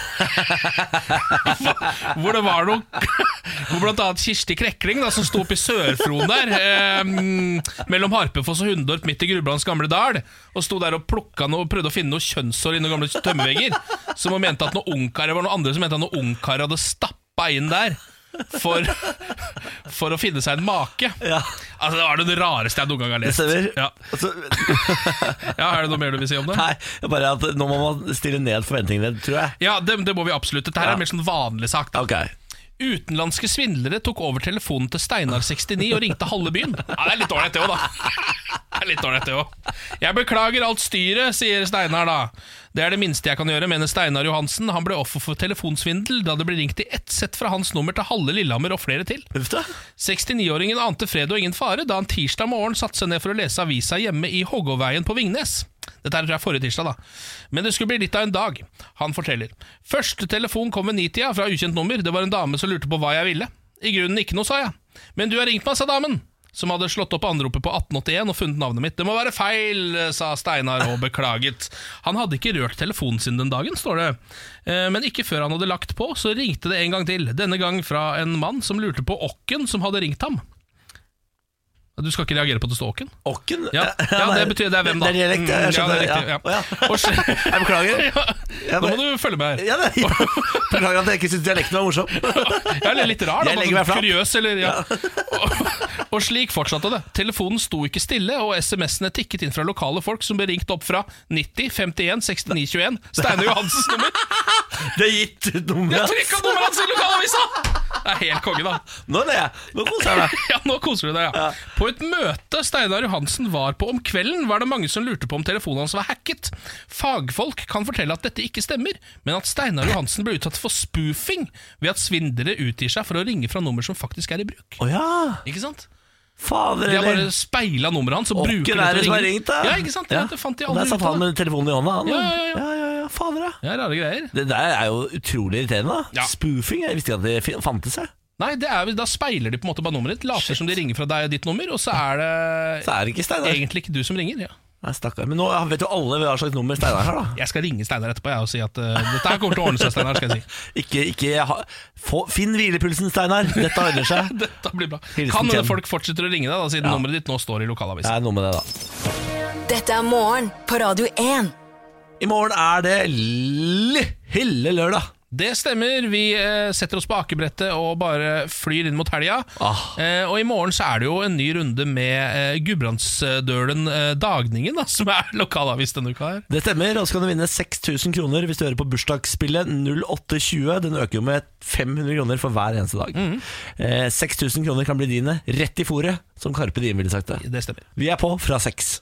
hvor det var noe Hvor blant annet Kirsti Krekling, da, som sto oppe i Sør-Fron der, eh, mellom Harpefoss og Hundorp, midt i Grublands gamle dal, og sto der og plukka noe, prøvde å finne noe kjønnshår i noen gamle tømmervegger. Som hun mente at noen ungkar, det var noen andre som mente at noen ungkar hadde stappa inn der. For, for å finne seg en make. Ja, Altså Det var det rareste jeg noen gang har lest. Ja. Altså, Ja, Er det noe mer du vil si om det? nei, bare at nå må man stille ned forventningene, tror jeg. Ja, det, det må vi absolutt. Dette Ja. er mer sånn vanlig sak. da Ok. Utenlandske svindlere tok over telefonen til Steinar69 og ringte halve byen. Ja, Det er litt ålreit, det òg, da. Det er litt ålreit, det òg. Jeg beklager alt styret, sier Steinar da. Det er det minste jeg kan gjøre, mener Steinar Johansen. Han ble offer for telefonsvindel da det ble ringt i ett sett fra hans nummer til halve Lillehammer og flere til. 69-åringen ante fred og ingen fare da han tirsdag morgen satte seg ned for å lese avisa hjemme i Hågåveien på Vingnes. Dette er fra forrige tirsdag, da. Men det skulle bli litt av en dag. Han forteller. Første telefon kom ved nitida fra ukjent nummer. Det var en dame som lurte på hva jeg ville. I grunnen ikke noe, sa jeg. Men du har ringt meg, sa damen. Som hadde slått opp anropet på 1881 og funnet navnet mitt. Det må være feil, sa Steinar og beklaget. Han hadde ikke rørt telefonen sin den dagen, står det. Eh, Men ikke før han hadde lagt på, så ringte det en gang til. Denne gang fra en mann som lurte på åkken som hadde ringt ham. Du skal ikke reagere på at det står Åken? Åken? Ja, ja, det betyr det er hvem, da? Det er dialekt, jeg Mm, skjønner. Ja, det er riktig, Ja. Jeg beklager. ja, Jeg Nå må du følge med her. Ja, det, ja. Beklager at jeg ikke syntes dialekten var morsom. Jeg er litt rar, da. Jeg legger meg bare. Kuriøs, eller ja. og, og slik fortsatte det. Telefonen sto ikke stille, og SMS-ene tikket inn fra lokale folk som ble ringt opp fra 90 51 69 21. Steinar Johansens nummer. Det er gitt ut Jeg nummeret. trykka nummeret hans i lokalavisa! Det er helt konge, da. Nå det jeg. Nå koser jeg meg. Ja, nå koser du deg, ja. På et møte Steinar Johansen var på om kvelden, var det mange som lurte på om telefonen hans var hacket. Fagfolk kan fortelle at dette ikke stemmer, men at Steinar Johansen ble utsatt for spoofing ved at svindlere utgir seg for å ringe fra nummer som faktisk er i bruk. Oh, ja. Ikke sant? Fader, De har bare speila nummeret hans og bruker det er det til å ringe. ringt, da. Ja, ikke sant? Ja. Det fant de aldri Der satt han med telefonen i hånda. Han. Ja, ja, ja. ja, ja, ja. Fader. Ja, rare greier. Det der er jo utrolig irriterende. da. Spoofing. Jeg visste ikke at det fantes. Jeg. Nei, det er, Da speiler de på en måte bare nummeret ditt, later som de ringer fra deg og ditt nummer, og så er det Så er det ikke Steinar. egentlig ikke du som ringer. Ja. Nei, stakkar. Men nå vet jo alle hva slags nummer Steinar har, da. Jeg skal ringe Steinar etterpå jeg, og si at uh, dette her kommer til å ordne seg. Steinar, skal jeg si. Ikke, ikke ha, få, Finn hvilepulsen, Steinar. Dette ordner seg. Dette blir bra Hilsen Kan hende folk fortsetter å ringe deg, da, siden Ja. nummeret ditt nå står i Det lokalavisa. er noe med det, da. Dette er morgen på Radio 1. I morgen er det li- lille lørdag. Det stemmer. Vi eh, setter oss på akebrettet og bare flyr inn mot helga. Ah. Eh, og i morgen så er det jo en ny runde med eh, Gudbrandsdølen eh, Dagningen, da, som er lokalavis denne uka her. Det stemmer, og så kan du vinne 6000 kroner hvis du hører på bursdagsspillet 0820. Den øker jo med 500 kroner for hver eneste dag. Mm. 6000 kroner kan bli dine rett i fòret, som Karpe Diem ville sagt det. Det stemmer. Vi er på fra seks.